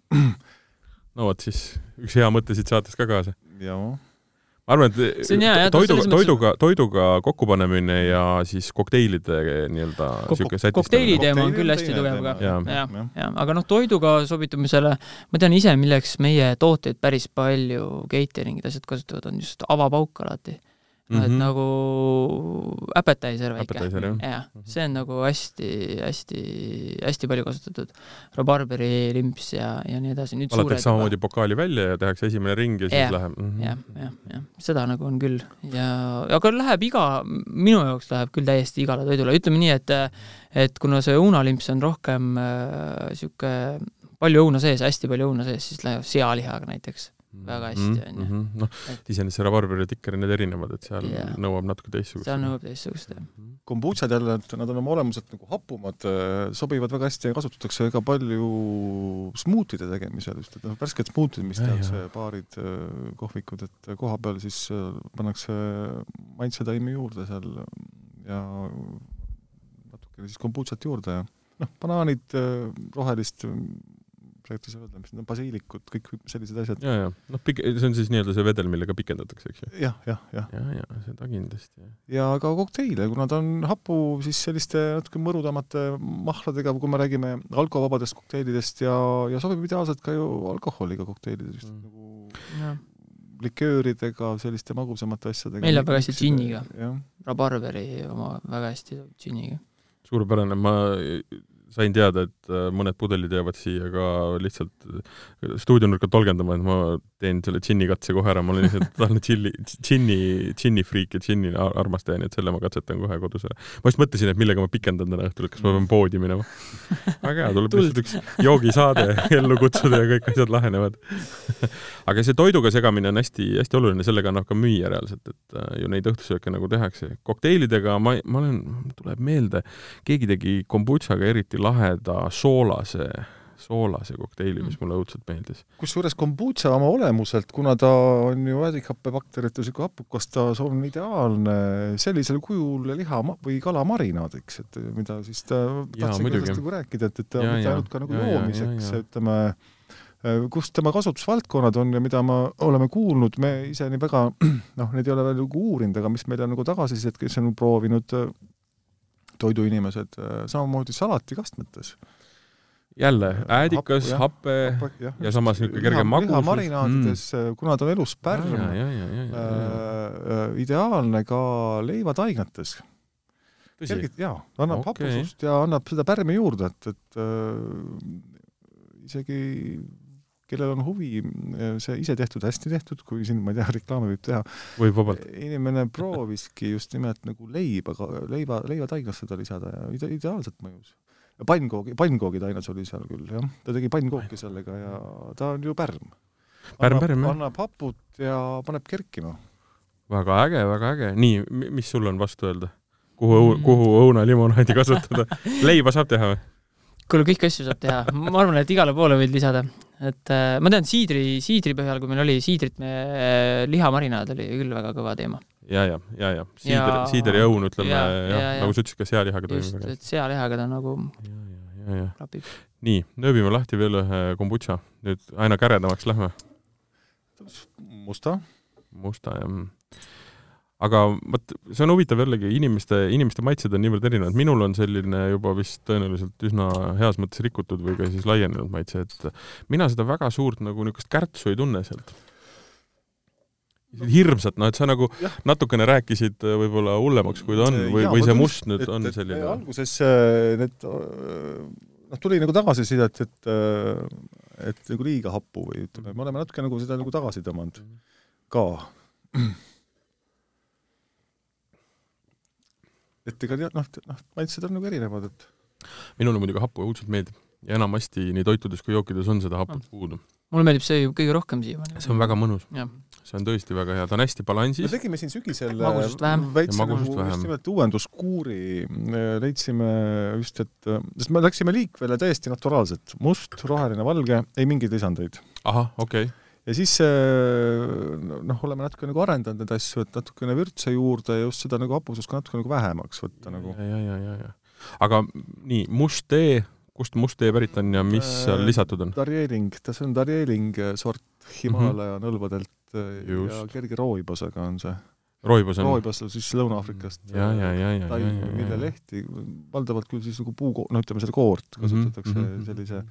no vot siis, üks hea mõte siit saatest ka kaasa. jah ma arvan, et jah, toiduga, toiduga, toiduga kokkupanemine ja siis kokteilide nii-öelda niisugune sätistamine. kokteili teema on küll hästi tugev ka. jah, jah, aga noh, toiduga sobitumisele ma tean ise, milleks meie tooteid päris palju catering'id, asjad kasutavad, on just avapauk alati mm -hmm. nagu appetizer väike. jah, mhm. see on nagu hästi-hästi-hästi palju kasutatud. rabarberi limps ja, ja nii edasi. valatakse samamoodi pokaali välja ja tehakse esimene ring ja siis ja, läheb mm -hmm.. jah, jah, jah, seda nagu on küll ja, aga läheb iga, minu jaoks läheb küll täiesti igale toidule, ütleme nii, et et kuna see õunalimps on rohkem niisugune äh, palju õuna sees, hästi palju õuna sees, siis läheb sealihaga näiteks väga hästi, mhm, on ju. Mhm. noh, iseenesest see rabarberi ja tikker, need erinevad, et seal yeah. nõuab natuke teistsugust. seal nõuab teistsugust, jah. Mhm. kombutšad jälle, et nad on oma olemuselt nagu hapumad, äh, sobivad väga hästi ja kasutatakse väga palju smuutide tegemisel just, et noh, värsked smuutid, mis tehakse, baarid, äh, kohvikud, et koha peal siis äh, pannakse maitsetaimi juurde seal ja natukene siis kombutšat juurde ja noh, banaanid, rohelist praegu ei saa öelda, mis need on, basiilikud, kõik sellised asjad. ja, ja noh, pik-, see on siis nii-öelda see vedel, millega pikendatakse, eks ju ja,? jah, jah, jah. ja, ja, ja seda kindlasti. ja ka kokteile, kuna ta on hapu, siis selliste natuke mõrudamate mahladega, kui me räägime alkovabadest kokteilidest ja, ja sobib ideaalselt ka ju alkoholiga kokteilidest mm., nagu ja. likööridega, selliste magusamate asjadega. meil läheb väga hästi džinniga. rabarberi oma väga hästi džinniga. suurepärane, ma sain teada, et äh, mõned pudelid jäävad siia ka lihtsalt äh, stuudionurka tolgendama, et ma teen selle džinni katse kohe ära, ma olen lihtsalt tahan džinni, džinni, džinnifriik ja džinni armastaja, nii et selle ma katsetan kohe kodus ära. ma just mõtlesin, et millega ma pikendan täna õhtul, kas ma pean poodi minema. väga hea, tuleb lihtsalt üks joogisaade ellu kutsuda ja kõik asjad lahenevad aga see toiduga segamine on hästi-hästi oluline, sellega annab ka müüa reaalselt, et äh, ju neid õhtusööke nagu tehakse. kokteilidega ma, ma olen, tuleb meelde, keegi tegi kombutšaga eriti laheda soolase soolase kokteili, mis mm. mulle õudselt meeldis. kusjuures kombutša oma olemuselt, kuna ta on ju vädikhappebakteriate niisugune hapukas, ta on ideaalne sellisel kujul liha või kala marinaadiks, et mida siis ta tahtsingi sellest nagu rääkida, et, et ta on mitte ainult ka nagu ja, joomiseks, ütleme, kus tema kasutusvaldkonnad on ja mida me oleme kuulnud, me ise nii väga noh, neid ei ole veel nagu uurinud, aga mis meil on nagu tagasisidet, kes on proovinud toiduinimesed, äh, samamoodi salatikastmetes. jälle, äädikas, happe ja, ja, ja samas niisugune kerge magus. lihamarinaadides mm., kuna ta on elus pärm, äh, ideaalne ka leivataigates. kergelt, jaa, annab okay. hapusust ja annab seda pärmi juurde, et, et äh, isegi kellel on huvi see ise tehtud, hästi tehtud, kui siin, ma ei tea, reklaami võib teha, võib vabalt. inimene prooviski just nimelt nagu leiba, leiva, leivataiglast seda lisada ja ide-, ideaalselt mõjus. pannkoogi, pannkoogitaines oli seal küll, jah, ta tegi pannkooki sellega ja ta on ju pärm. pärm, pärm, jah. annab haput ja paneb kerkima. väga äge, väga äge. nii, mis sul on vastu öelda? kuhu mm., kuhu õunalimonaadi kasutada leiba saab teha või? kuule, kõiki asju saab teha, ma arvan, et igale poole võid lisada, et äh, ma tean siidri, siidri põhjal, kui meil oli siidrit, me äh,, lihamarinaad oli küll väga kõva teema. ja, ja, ja, ja siider, siider ja õun, ütleme, jah ja, ja, nagu sa ütlesid, ka sealihaga toimib. just, et sealihaga ta nagu klapib. nii, nööbime lahti veel ühe kombutša, nüüd aina käredamaks lähme. musta. musta, jah aga vot see on huvitav jällegi, inimeste, inimeste maitsed on niivõrd erinevad, minul on selline juba vist tõenäoliselt üsna heas mõttes rikutud või ka siis laienenud maitse, et mina seda väga suurt nagu niisugust kärtsu ei tunne sealt. hirmsat, noh et sa nagu ja. natukene rääkisid äh, võib-olla hullemaks, kui ta on, või, või see must nüüd et, on selline? alguses äh, need äh, noh, tuli nagu tagasisidet, et et nagu liiga happu või ütleme, me oleme natuke nagu seda nagu tagasi tõmmanud ka et ega noh, noh, maitsed on nagu erinevad, et minule muidugi happu õudselt meeldib ja enamasti nii toitudes kui jookides on seda haput puudu. mulle meeldib see kõige rohkem siiamaani. see on väga mõnus. jah see on tõesti väga hea, ta on hästi balansis. me tegime siin sügisel magusust vähem. väikse nagu just nimelt uuenduskuuri, leidsime just, et, sest me läksime liikvele täiesti naturaalselt, must, roheline, valge, ei mingeid lisandeid. ahah, okei okay. Ja siis noh, oleme natuke nagu arendanud neid asju, et natukene vürtse juurde ja just seda nagu hapusust ka natuke nagu vähemaks võtta nagu. ja, ja, ja, ja, ja. aga nii, must tee, kust must tee pärit on ja mis seal lisatud on? Darjeeling, see on Darjeeling sort Himalaja mm -hmm. nõlvadelt Just. ja kerge rooibasega on see. rooibas on? rooibas siis Lõuna-Aafrikast. ja, ja, ja, ja, ja, ja, mille lehti, valdavalt küll siis nagu puu, no ütleme, selle koort kasutatakse mm -hmm. sellise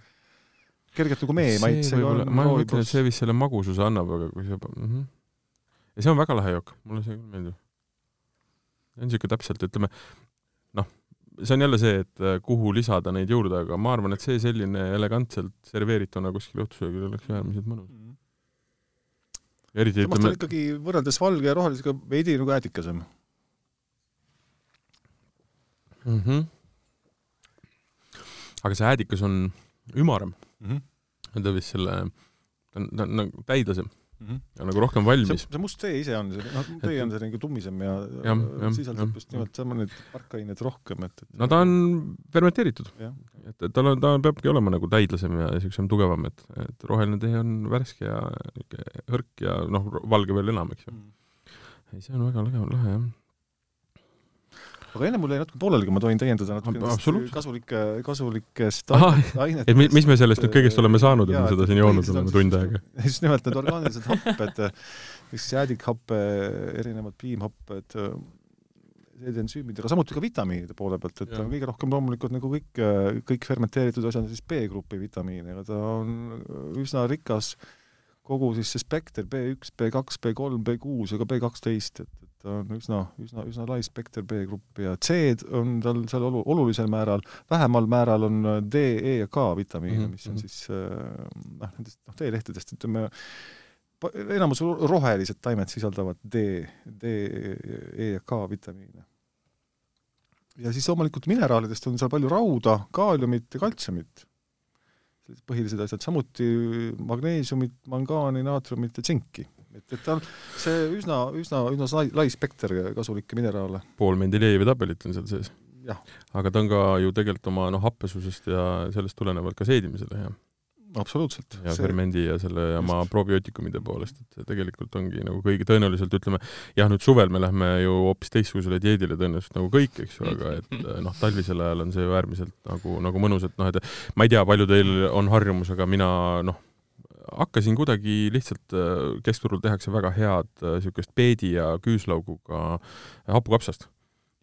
kergelt nagu mee maitsega. ma mõtlen, et see vist selle magususe annab, aga kui see mm -hmm. ja see on väga lahe jook, mulle see küll meeldib. see on niisugune täpselt, ütleme, noh, see on jälle see, et äh, kuhu lisada neid juurde, aga ma arvan, et see selline elegantselt serveerituna kuskil õhtusöögil oleks äärmiselt mõnus mm. -hmm eriti samas ta on ikkagi võrreldes valge ja rohelisega veidi nagu äädikasem mm. -hmm. aga see äädikas on ümarem mm. -hmm. Ta vist selle, ta on, ta on nagu täidlasem mm -hmm. ja nagu rohkem valmis. see must tee ise on, noh, tee on see nagu tummisem ja, ja, ja sisaldab just nimelt sama neid parkaineid rohkem, et, et no ta on fermenteeritud. et, et tal on, ta peabki olema nagu täidlasem ja niisugusem tugevam, et, et roheline tee on värske ja hõrk ja noh, valge veel enam, eks ju mm.. ei, see on väga lahe, lahe jah aga enne mul jäi natuke pooleli, kui ma tohin täiendada natuke kasulike, kasulikest ainetest. et mis me sellest nüüd kõigest oleme saanud, et me seda siin joonud oleme tund aega? just nimelt need orgaanilised happed, siis jäädikhappe, erinevad piimhapped, need ensüümid, aga samuti ka vitamiinide poole pealt, et ja. on kõige rohkem loomulikult nagu kõik, kõik fermenteeritud asjad on siis B-grupi vitamiine, aga ta on üsna rikas kogu siis see spekter B1, B2, B3, B6 ja ka B12, et, et ta on üsna, üsna, üsna lai spekter B-gruppi ja C-d on tal seal olu-, olulisel määral, vähemal määral on D, E ja K vitamiine mm, -hmm. mis on mhm. siis äh, noh, nendest noh, teelehtedest ütleme, enamus rohelised taimed sisaldavad D, D, E ja K vitamiine. ja siis loomulikult mineraalidest on seal palju rauda, kaaliumit ja kaltsiumit sellised põhilised asjad, samuti magneesiumit, mangaani, naatriumit ja tsinki et, et ta on see üsna, üsna, üsna lai, lai spekter kasulikke mineraale. pool Mendelejevi tabelit on seal sees. aga ta on ka ju tegelikult oma noh, happesusest ja sellest tulenevalt ka seedimisele hea absoluutselt. ja see... fermendi ja selle oma probiootikumide poolest, et see tegelikult ongi nagu kõigi, tõenäoliselt ütleme, jah, nüüd suvel me lähme ju hoopis teistsugusele dieedile tõenäoliselt nagu kõik, eks ju, aga et noh, talvisel ajal on see ju äärmiselt nagu, nagu mõnus, et noh, et ma ei tea, palju teil on harjumus, aga mina noh, hakkasin kuidagi lihtsalt, keskturul tehakse väga head niisugust peedi ja küüslauguga hapukapsast.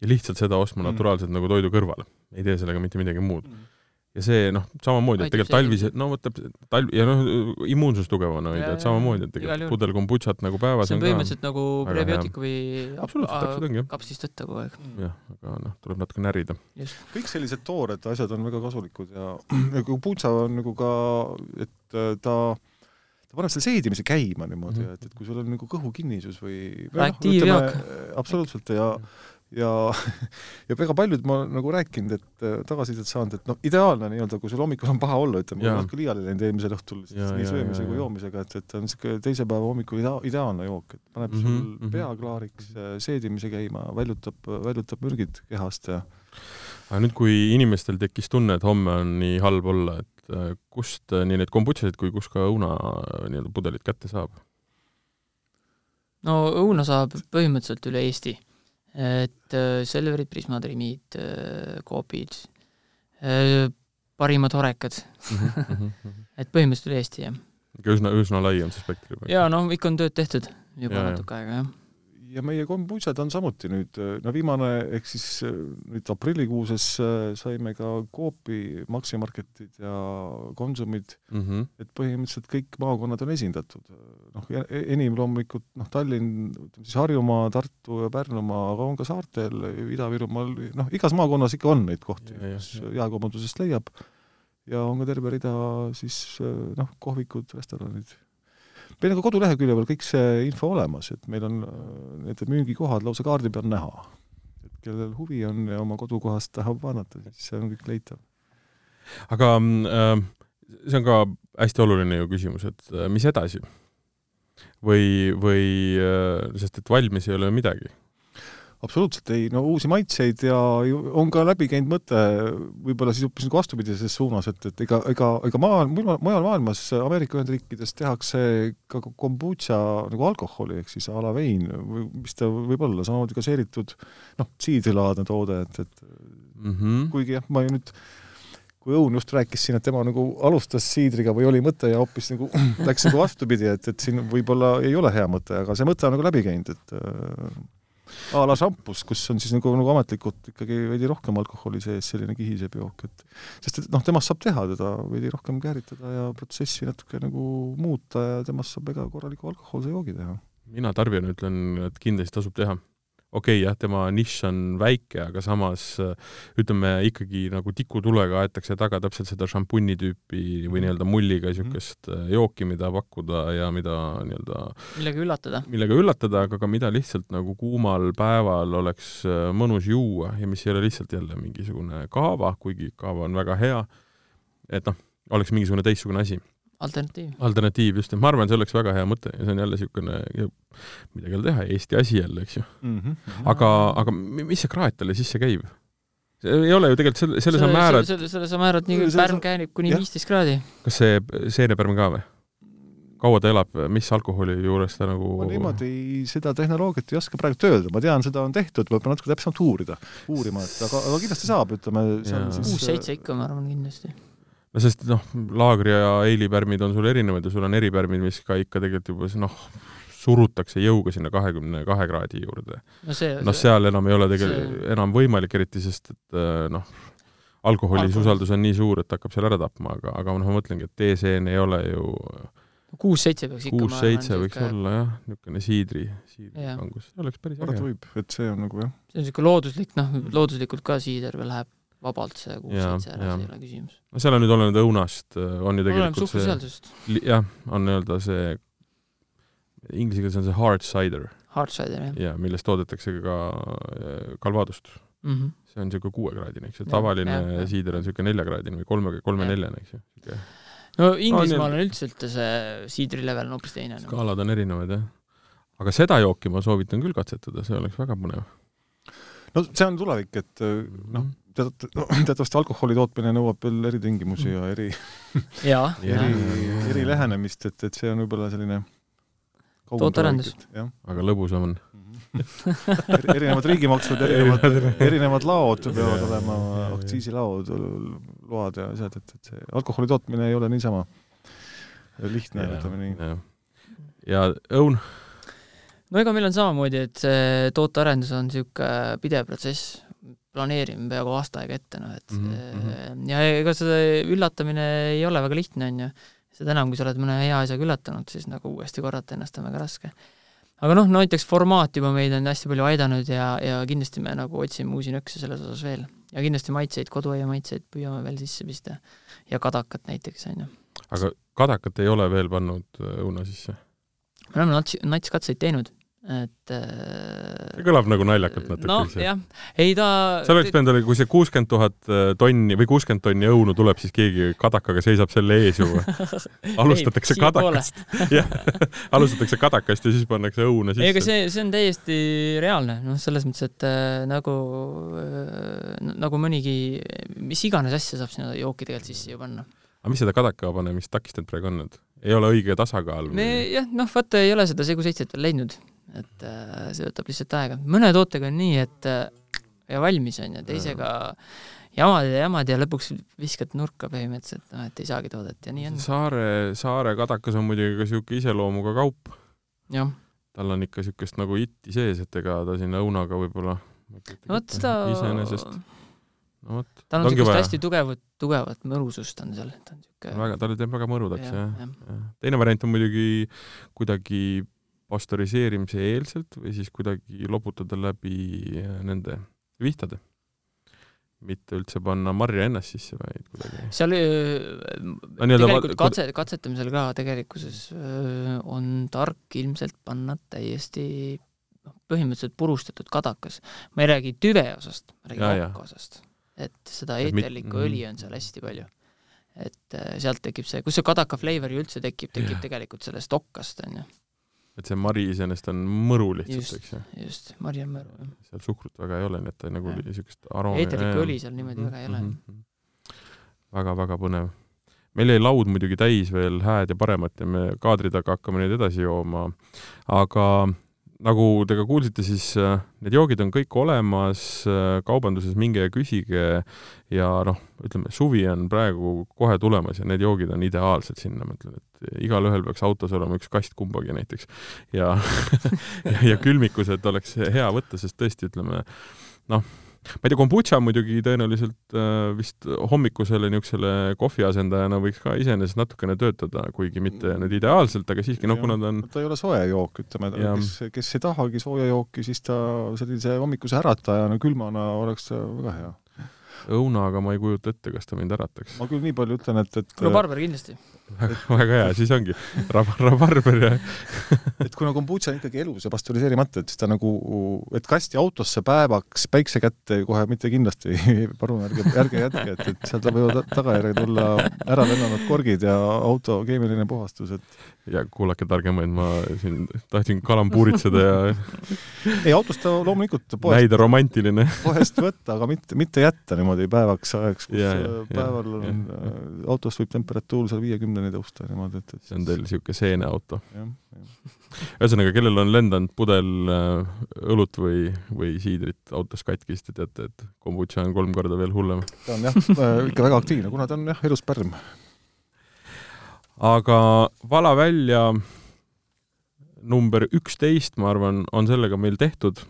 ja lihtsalt seda ostma mm. naturaalselt nagu toidu kõrvale. ei tee sellega mitte midagi muud mm ja see noh, samamoodi, et tegelikult talvised, no võtab talv ja noh, immuunsus tugevana hoida, et samamoodi, et tegelikult pudel kombutšat nagu päevas see on põhimõtteliselt nagu prebiootikumi kapslist võtta kogu aeg. jah, aga noh, tuleb natuke närida. kõik sellised toored asjad on väga kasulikud ja, kombutša on nagu ka, et äh, ta paneb selle seedimise käima niimoodi mm, -hmm. et, et kui sul on nagu kõhukinnisus või, noh, ütleme, absoluutselt ja ja, ja väga paljud ma nagu rääkinud, et äh, tagasisidet saanud, et noh, ideaalne nii-öelda, kui sul hommikul on paha olla, ütleme, ma olen natuke liiale läinud eelmisel õhtul siis ja, nii söömise kui joomisega, et, et on niisugune teise päeva hommikul ida-, ideaalne jook, et paneb mm -hmm, sul -hmm. pea klaariks, äh, seedimise käima, väljutab, väljutab mürgid kehast ja aga nüüd, kui inimestel tekkis tunne, et homme on nii halb olla, et äh, kust nii neid kombutšasid kui kus ka õuna nii-öelda pudelid kätte saab? no õuna saab põhimõtteliselt üle Eesti et äh, Selverid, Prismad, Rimid, äh, Coopid, äh, parimad horekad mhm, mhm, mhm. et põhimõtteliselt üle Eesti, jah. ikka üsna, üsna lai on see spekter juba. jaa, noh, ikka on tööd tehtud juba ja, natuke aega, jah ja meie kombutšad on samuti nüüd, no viimane, ehk siis äh, nüüd aprillikuuses äh, saime ka Coopi maksimarketid ja Konsumid mm, -hmm. et põhimõtteliselt kõik maakonnad on esindatud. noh, e-, enim loomulikult noh, Tallinn, ütleme siis Harjumaa, Tartu ja Pärnumaa, aga on ka saartel, Ida-Virumaal, noh, igas maakonnas ikka on neid kohti, kus jaekaubandusest leiab ja on ka terve rida siis noh, kohvikud, restoranid meil ka kodulehekülje peal kõik see info olemas, et meil on äh, need müügikohad lausa kaardi peal näha. et kellel huvi on ja oma kodukohast tahab vaadata, siis see on kõik leitav. aga äh, see on ka hästi oluline ju küsimus, et äh, mis edasi? või, või sest et valmis ei ole midagi absoluutselt ei, no uusi maitseid ja on ka läbi käinud mõte võib-olla siis hoopis nagu vastupidises suunas, et, et ega, ega, ega maal, mujal maailmas, Ameerika Ühendriikides tehakse ka kombutša nagu alkoholi, ehk siis a la vein või mis ta võib olla, samamoodi gaseeritud noh, siidrilaadne toode, et, et mm -hmm. kuigi jah, ma ju nüüd kui Õun just rääkis siin, et tema nagu alustas siidriga või oli mõte ja hoopis nagu läks nagu vastupidi, et, et siin võib-olla ei ole hea mõte, aga see mõte on nagu läbi käinud, et a la šampus, kus on siis nagu, nagu ametlikult ikkagi veidi rohkem alkoholi sees, selline kihisev jook, et sest et noh, temast saab teha teda veidi rohkem kääritada ja protsessi natuke nagu muuta ja temast saab ega korraliku alkohoolse joogi teha. mina tarbijana ütlen, et kindlasti tasub teha okei okay,, jah, tema nišš on väike, aga samas ütleme ikkagi nagu tikutulega aetakse taga täpselt seda šampunni tüüpi või mhm. nii-öelda mulliga niisugust mm -hmm. jooki, mida pakkuda ja mida nii-öelda millega üllatada. millega üllatada, aga ka mida lihtsalt nagu kuumal päeval oleks äh, mõnus juua ja mis ei ole lihtsalt jälle mingisugune kaava, kuigi kaava on väga hea, et noh, oleks mingisugune teistsugune asi alternatiiv. alternatiiv, just, et ma arvan, see oleks väga hea mõte ja see on jälle niisugune, midagi ei ole teha, Eesti asi jälle, eks ju mm. -hmm. aga, aga mis see kraat talle sisse käib? see ei ole ju tegelikult selle, selle sa määrad selle, selle sa määrad nii, pärm käänib kuni viisteist kraadi. kas see seenepärm ka või? kaua ta elab, mis alkoholi juures ta nagu ma niimoodi seda tehnoloogiat ei oska praegu öelda, ma tean, seda on tehtud, ma pean natuke täpsemalt uurida, uurima, et aga, aga kindlasti saab, ütleme, see on siis kuus-seitse ikka, ma arvan, kindlasti no sest noh, laagri ja eilipärmid on sul erinevad ja sul on eripärmid, mis ka ikka tegelikult juba noh, surutakse jõuga sinna kahekümne kahe kraadi juurde. no, see, no seal enam ei ole tegelikult see... enam võimalik, eriti sest et äh, noh, alkoholis usaldus on nii suur, et hakkab seal ära tapma, aga, aga noh, ma mõtlengi, et teeseen ei ole ju kuus-seitse peaks ikka kuus-seitse võiks ka... olla jah, niisugune siidri, siidrikangus, see oleks päris äge. võib, et see on nagu jah. see on niisugune looduslik, noh, looduslikult ka siider veel läheb vabalt see kuus-seitse ära, see ei ole küsimus. no seal on nüüd olenenud õunast, äh, on ju tegelikult see jah, on nii-öelda see, inglise keeles on see hard cider. Hard cider, jah. jaa, millest toodetakse ka kalvadust äh, mm. -hmm. see on niisugune kuuekraadine, eks ju, tavaline ja, ja, siider on niisugune neljakraadine või kolme, kolme-neljane, eks ju. no Inglismaal on, üldiselt see siidri level on hoopis teine. skaalad on erinevad, jah. aga seda jooki ma soovitan küll katsetada, see oleks väga põnev. no see on tulevik, et noh, mhm tead, teatavasti alkoholi tootmine nõuab veel eritingimusi ja eri eri, eri lähenemist, et, et see on võib-olla selline tootearendus. aga lõbusam on erinevad riigimaksud, erinevad, erinevad laod peavad olema, aktsiisilaod, load ja asjad, et, et see alkoholi tootmine ei ole niisama lihtne, ütleme nii. ja õun? no ega meil on samamoodi, et see tootearendus on niisugune pidev protsess, planeerime peaaegu aasta aega ette, noh et mm -hmm. ja ega see üllatamine ei ole väga lihtne, on ju. seda enam, kui sa oled mõne hea asjaga üllatanud, siis nagu uuesti korrata ennast on väga raske. aga noh, näiteks formaat juba meid on hästi palju aidanud ja, ja kindlasti me nagu otsime uusi nõkse selles osas veel. ja kindlasti maitseid, koduaia maitseid püüame veel sisse pista. ja kadakat näiteks, on ju. aga kadakat ei ole veel pannud äh, õuna sisse? me oleme nats-, natskatseid teinud et see kõlab nagu naljakalt natuke. noh, jah, ei ta see oleks pidanud olema, kui see kuuskümmend tuhat äh, tonni või kuuskümmend tonni õunu tuleb, siis keegi kadakaga seisab selle ees ju alustatakse ei, kadakast jah, alustatakse kadakast ja siis pannakse õuna sisse. ei, aga see, see on täiesti reaalne, noh, selles mõttes, et äh, nagu äh, nagu mõnigi, mis iganes asja saab sinna jooki tegelikult sisse ju panna. aga mis seda kadaka panemist takistanud praegu on, et ei ole õige tasakaal? me jah, noh, vaata ei ole seda segu seitset veel leidnud et äh, see võtab lihtsalt aega. mõne tootega on nii, et äh, ja valmis on ju, teisega jamad ja jamad ja lõpuks viskad nurka põhimõtteliselt, noh et ei saagi toodet ja nii on. Saare, Saare kadakas on muidugi ka niisugune iseloomuga kaup. tal on ikka niisugust nagu itti sees, et ega ta sinna õunaga võib-olla vot seda iseenesest no vot. tal on niisugust hästi tugevat, tugevat mõrusust on seal, ta on niisugune väga, talle teeb väga mõrudaks ja, jah ja. ja.. teine variant on muidugi kuidagi pastöriseerimise eelselt või siis kuidagi loputada läbi äh, nende vihtade. mitte üldse panna marja ennast sisse, vaid kuidagi seal äh, no, tegelikult katse, katsetamisel ka tegelikkuses äh, on tark ilmselt panna täiesti noh, põhimõtteliselt purustatud kadakas. ma ei räägi tüve osast, ma räägin okka osast. et seda eeterlikku õli on seal hästi palju et sealt tekib see, kus see kadaka flavor ju üldse tekib, tekib ja. tegelikult sellest okkast, on ju. Et see mari iseenesest on mõru lihtsalt, eks ju? just, mari on mõru, jah. seal suhkrut väga ei ole, nii et ta nagu niisugust aroomi eeterlikku õli seal niimoodi mm -hmm. väga ei ole mm -hmm.. väga-väga põnev. meil jäi laud muidugi täis veel hääd ja paremat ja me kaadri taga hakkame neid edasi jooma, aga nagu te ka kuulsite, siis äh, need joogid on kõik olemas äh, kaubanduses, minge ja küsige ja noh, ütleme, suvi on praegu kohe tulemas ja need joogid on ideaalsed sinna, ma ütlen, et igalühel peaks autos olema üks kast kumbagi näiteks. ja ja, ja külmikused oleks hea võtta, sest tõesti, ütleme noh, ma ei tea, kombutša muidugi tõenäoliselt äh, vist hommikusele niisugusele kohvi asendajana võiks ka iseenesest natukene töötada, kuigi mitte nüüd ideaalselt, aga siiski noh, kuna ta on ta ei ole soe jook, ütleme, kes, kes ei tahagi sooja jooki, siis ta sellise hommikuse äratajana, külmana oleks väga hea. Õunaga ma ei kujuta ette, kas ta mind ärataks. ma küll nii palju ütlen, et, et rabarber kindlasti väga hea, siis ongi. Rab-, rabarber ja et kuna kombutša on ikkagi elus ja pastöriseerimata, et siis ta nagu, et kasti autosse päevaks päikse kätte kohe mitte kindlasti. Palun ärge, ärge jätke, et, et sealt võivad tagajärjed olla ära lennanud korgid ja auto keemiline puhastus, et ja kuulake targemaid, ma siin tahtsin kalambuuritseda ja ei, autost ta loomulikult poest näida romantiline. poest võtta, aga mitte, mitte jätta niimoodi päevaks ajaks, kus ja, ja, päeval ja, on, äh, autos võib temperatuur seal viiekümneni tõusta niimoodi, et, et see on teil niisugune seeneauto. ühesõnaga, kellel on lendanud pudel äh, õlut või, või siidrit autos katki, siis te teate, et kombutša on kolm korda veel hullem. ta on jah, äh, ikka väga aktiivne, kuna ta on jah, elus pärm aga vala välja number üksteist, ma arvan, on sellega meil tehtud.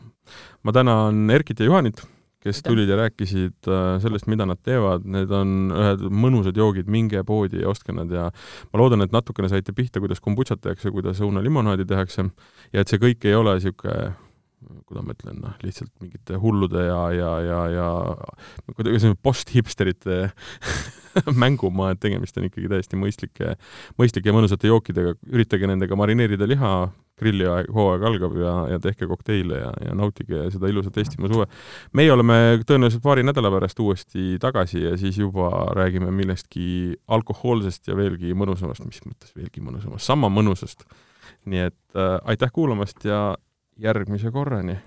ma tänan Erkit ja Juhanit, kes tulid ja rääkisid äh, sellest, mida nad teevad, need on ühed mõnusad joogid, minge poodi ja ostke nad ja ma loodan, et natukene saite pihta, kuidas kombutšat tehakse, kuidas õunalimonaadi tehakse ja et see kõik ei ole niisugune kuidas ma ütlen, noh, lihtsalt mingite hullude ja, ja, ja, ja kuidagi post-hipsterite mängumaa, et tegemist on ikkagi täiesti mõistlike, mõistlike ja mõnusate jookidega, üritage nendega marineerida liha, grillihooaeg algab ja, ja tehke kokteile ja, ja nautige seda ilusat Eestimaa suve. meie oleme tõenäoliselt paari nädala pärast uuesti tagasi ja siis juba räägime millestki alkohoolsest ja veelgi mõnusamast, mis mõttes veelgi mõnusamast, sama mõnusast. nii et äh, aitäh kuulamast ja järgmise korrani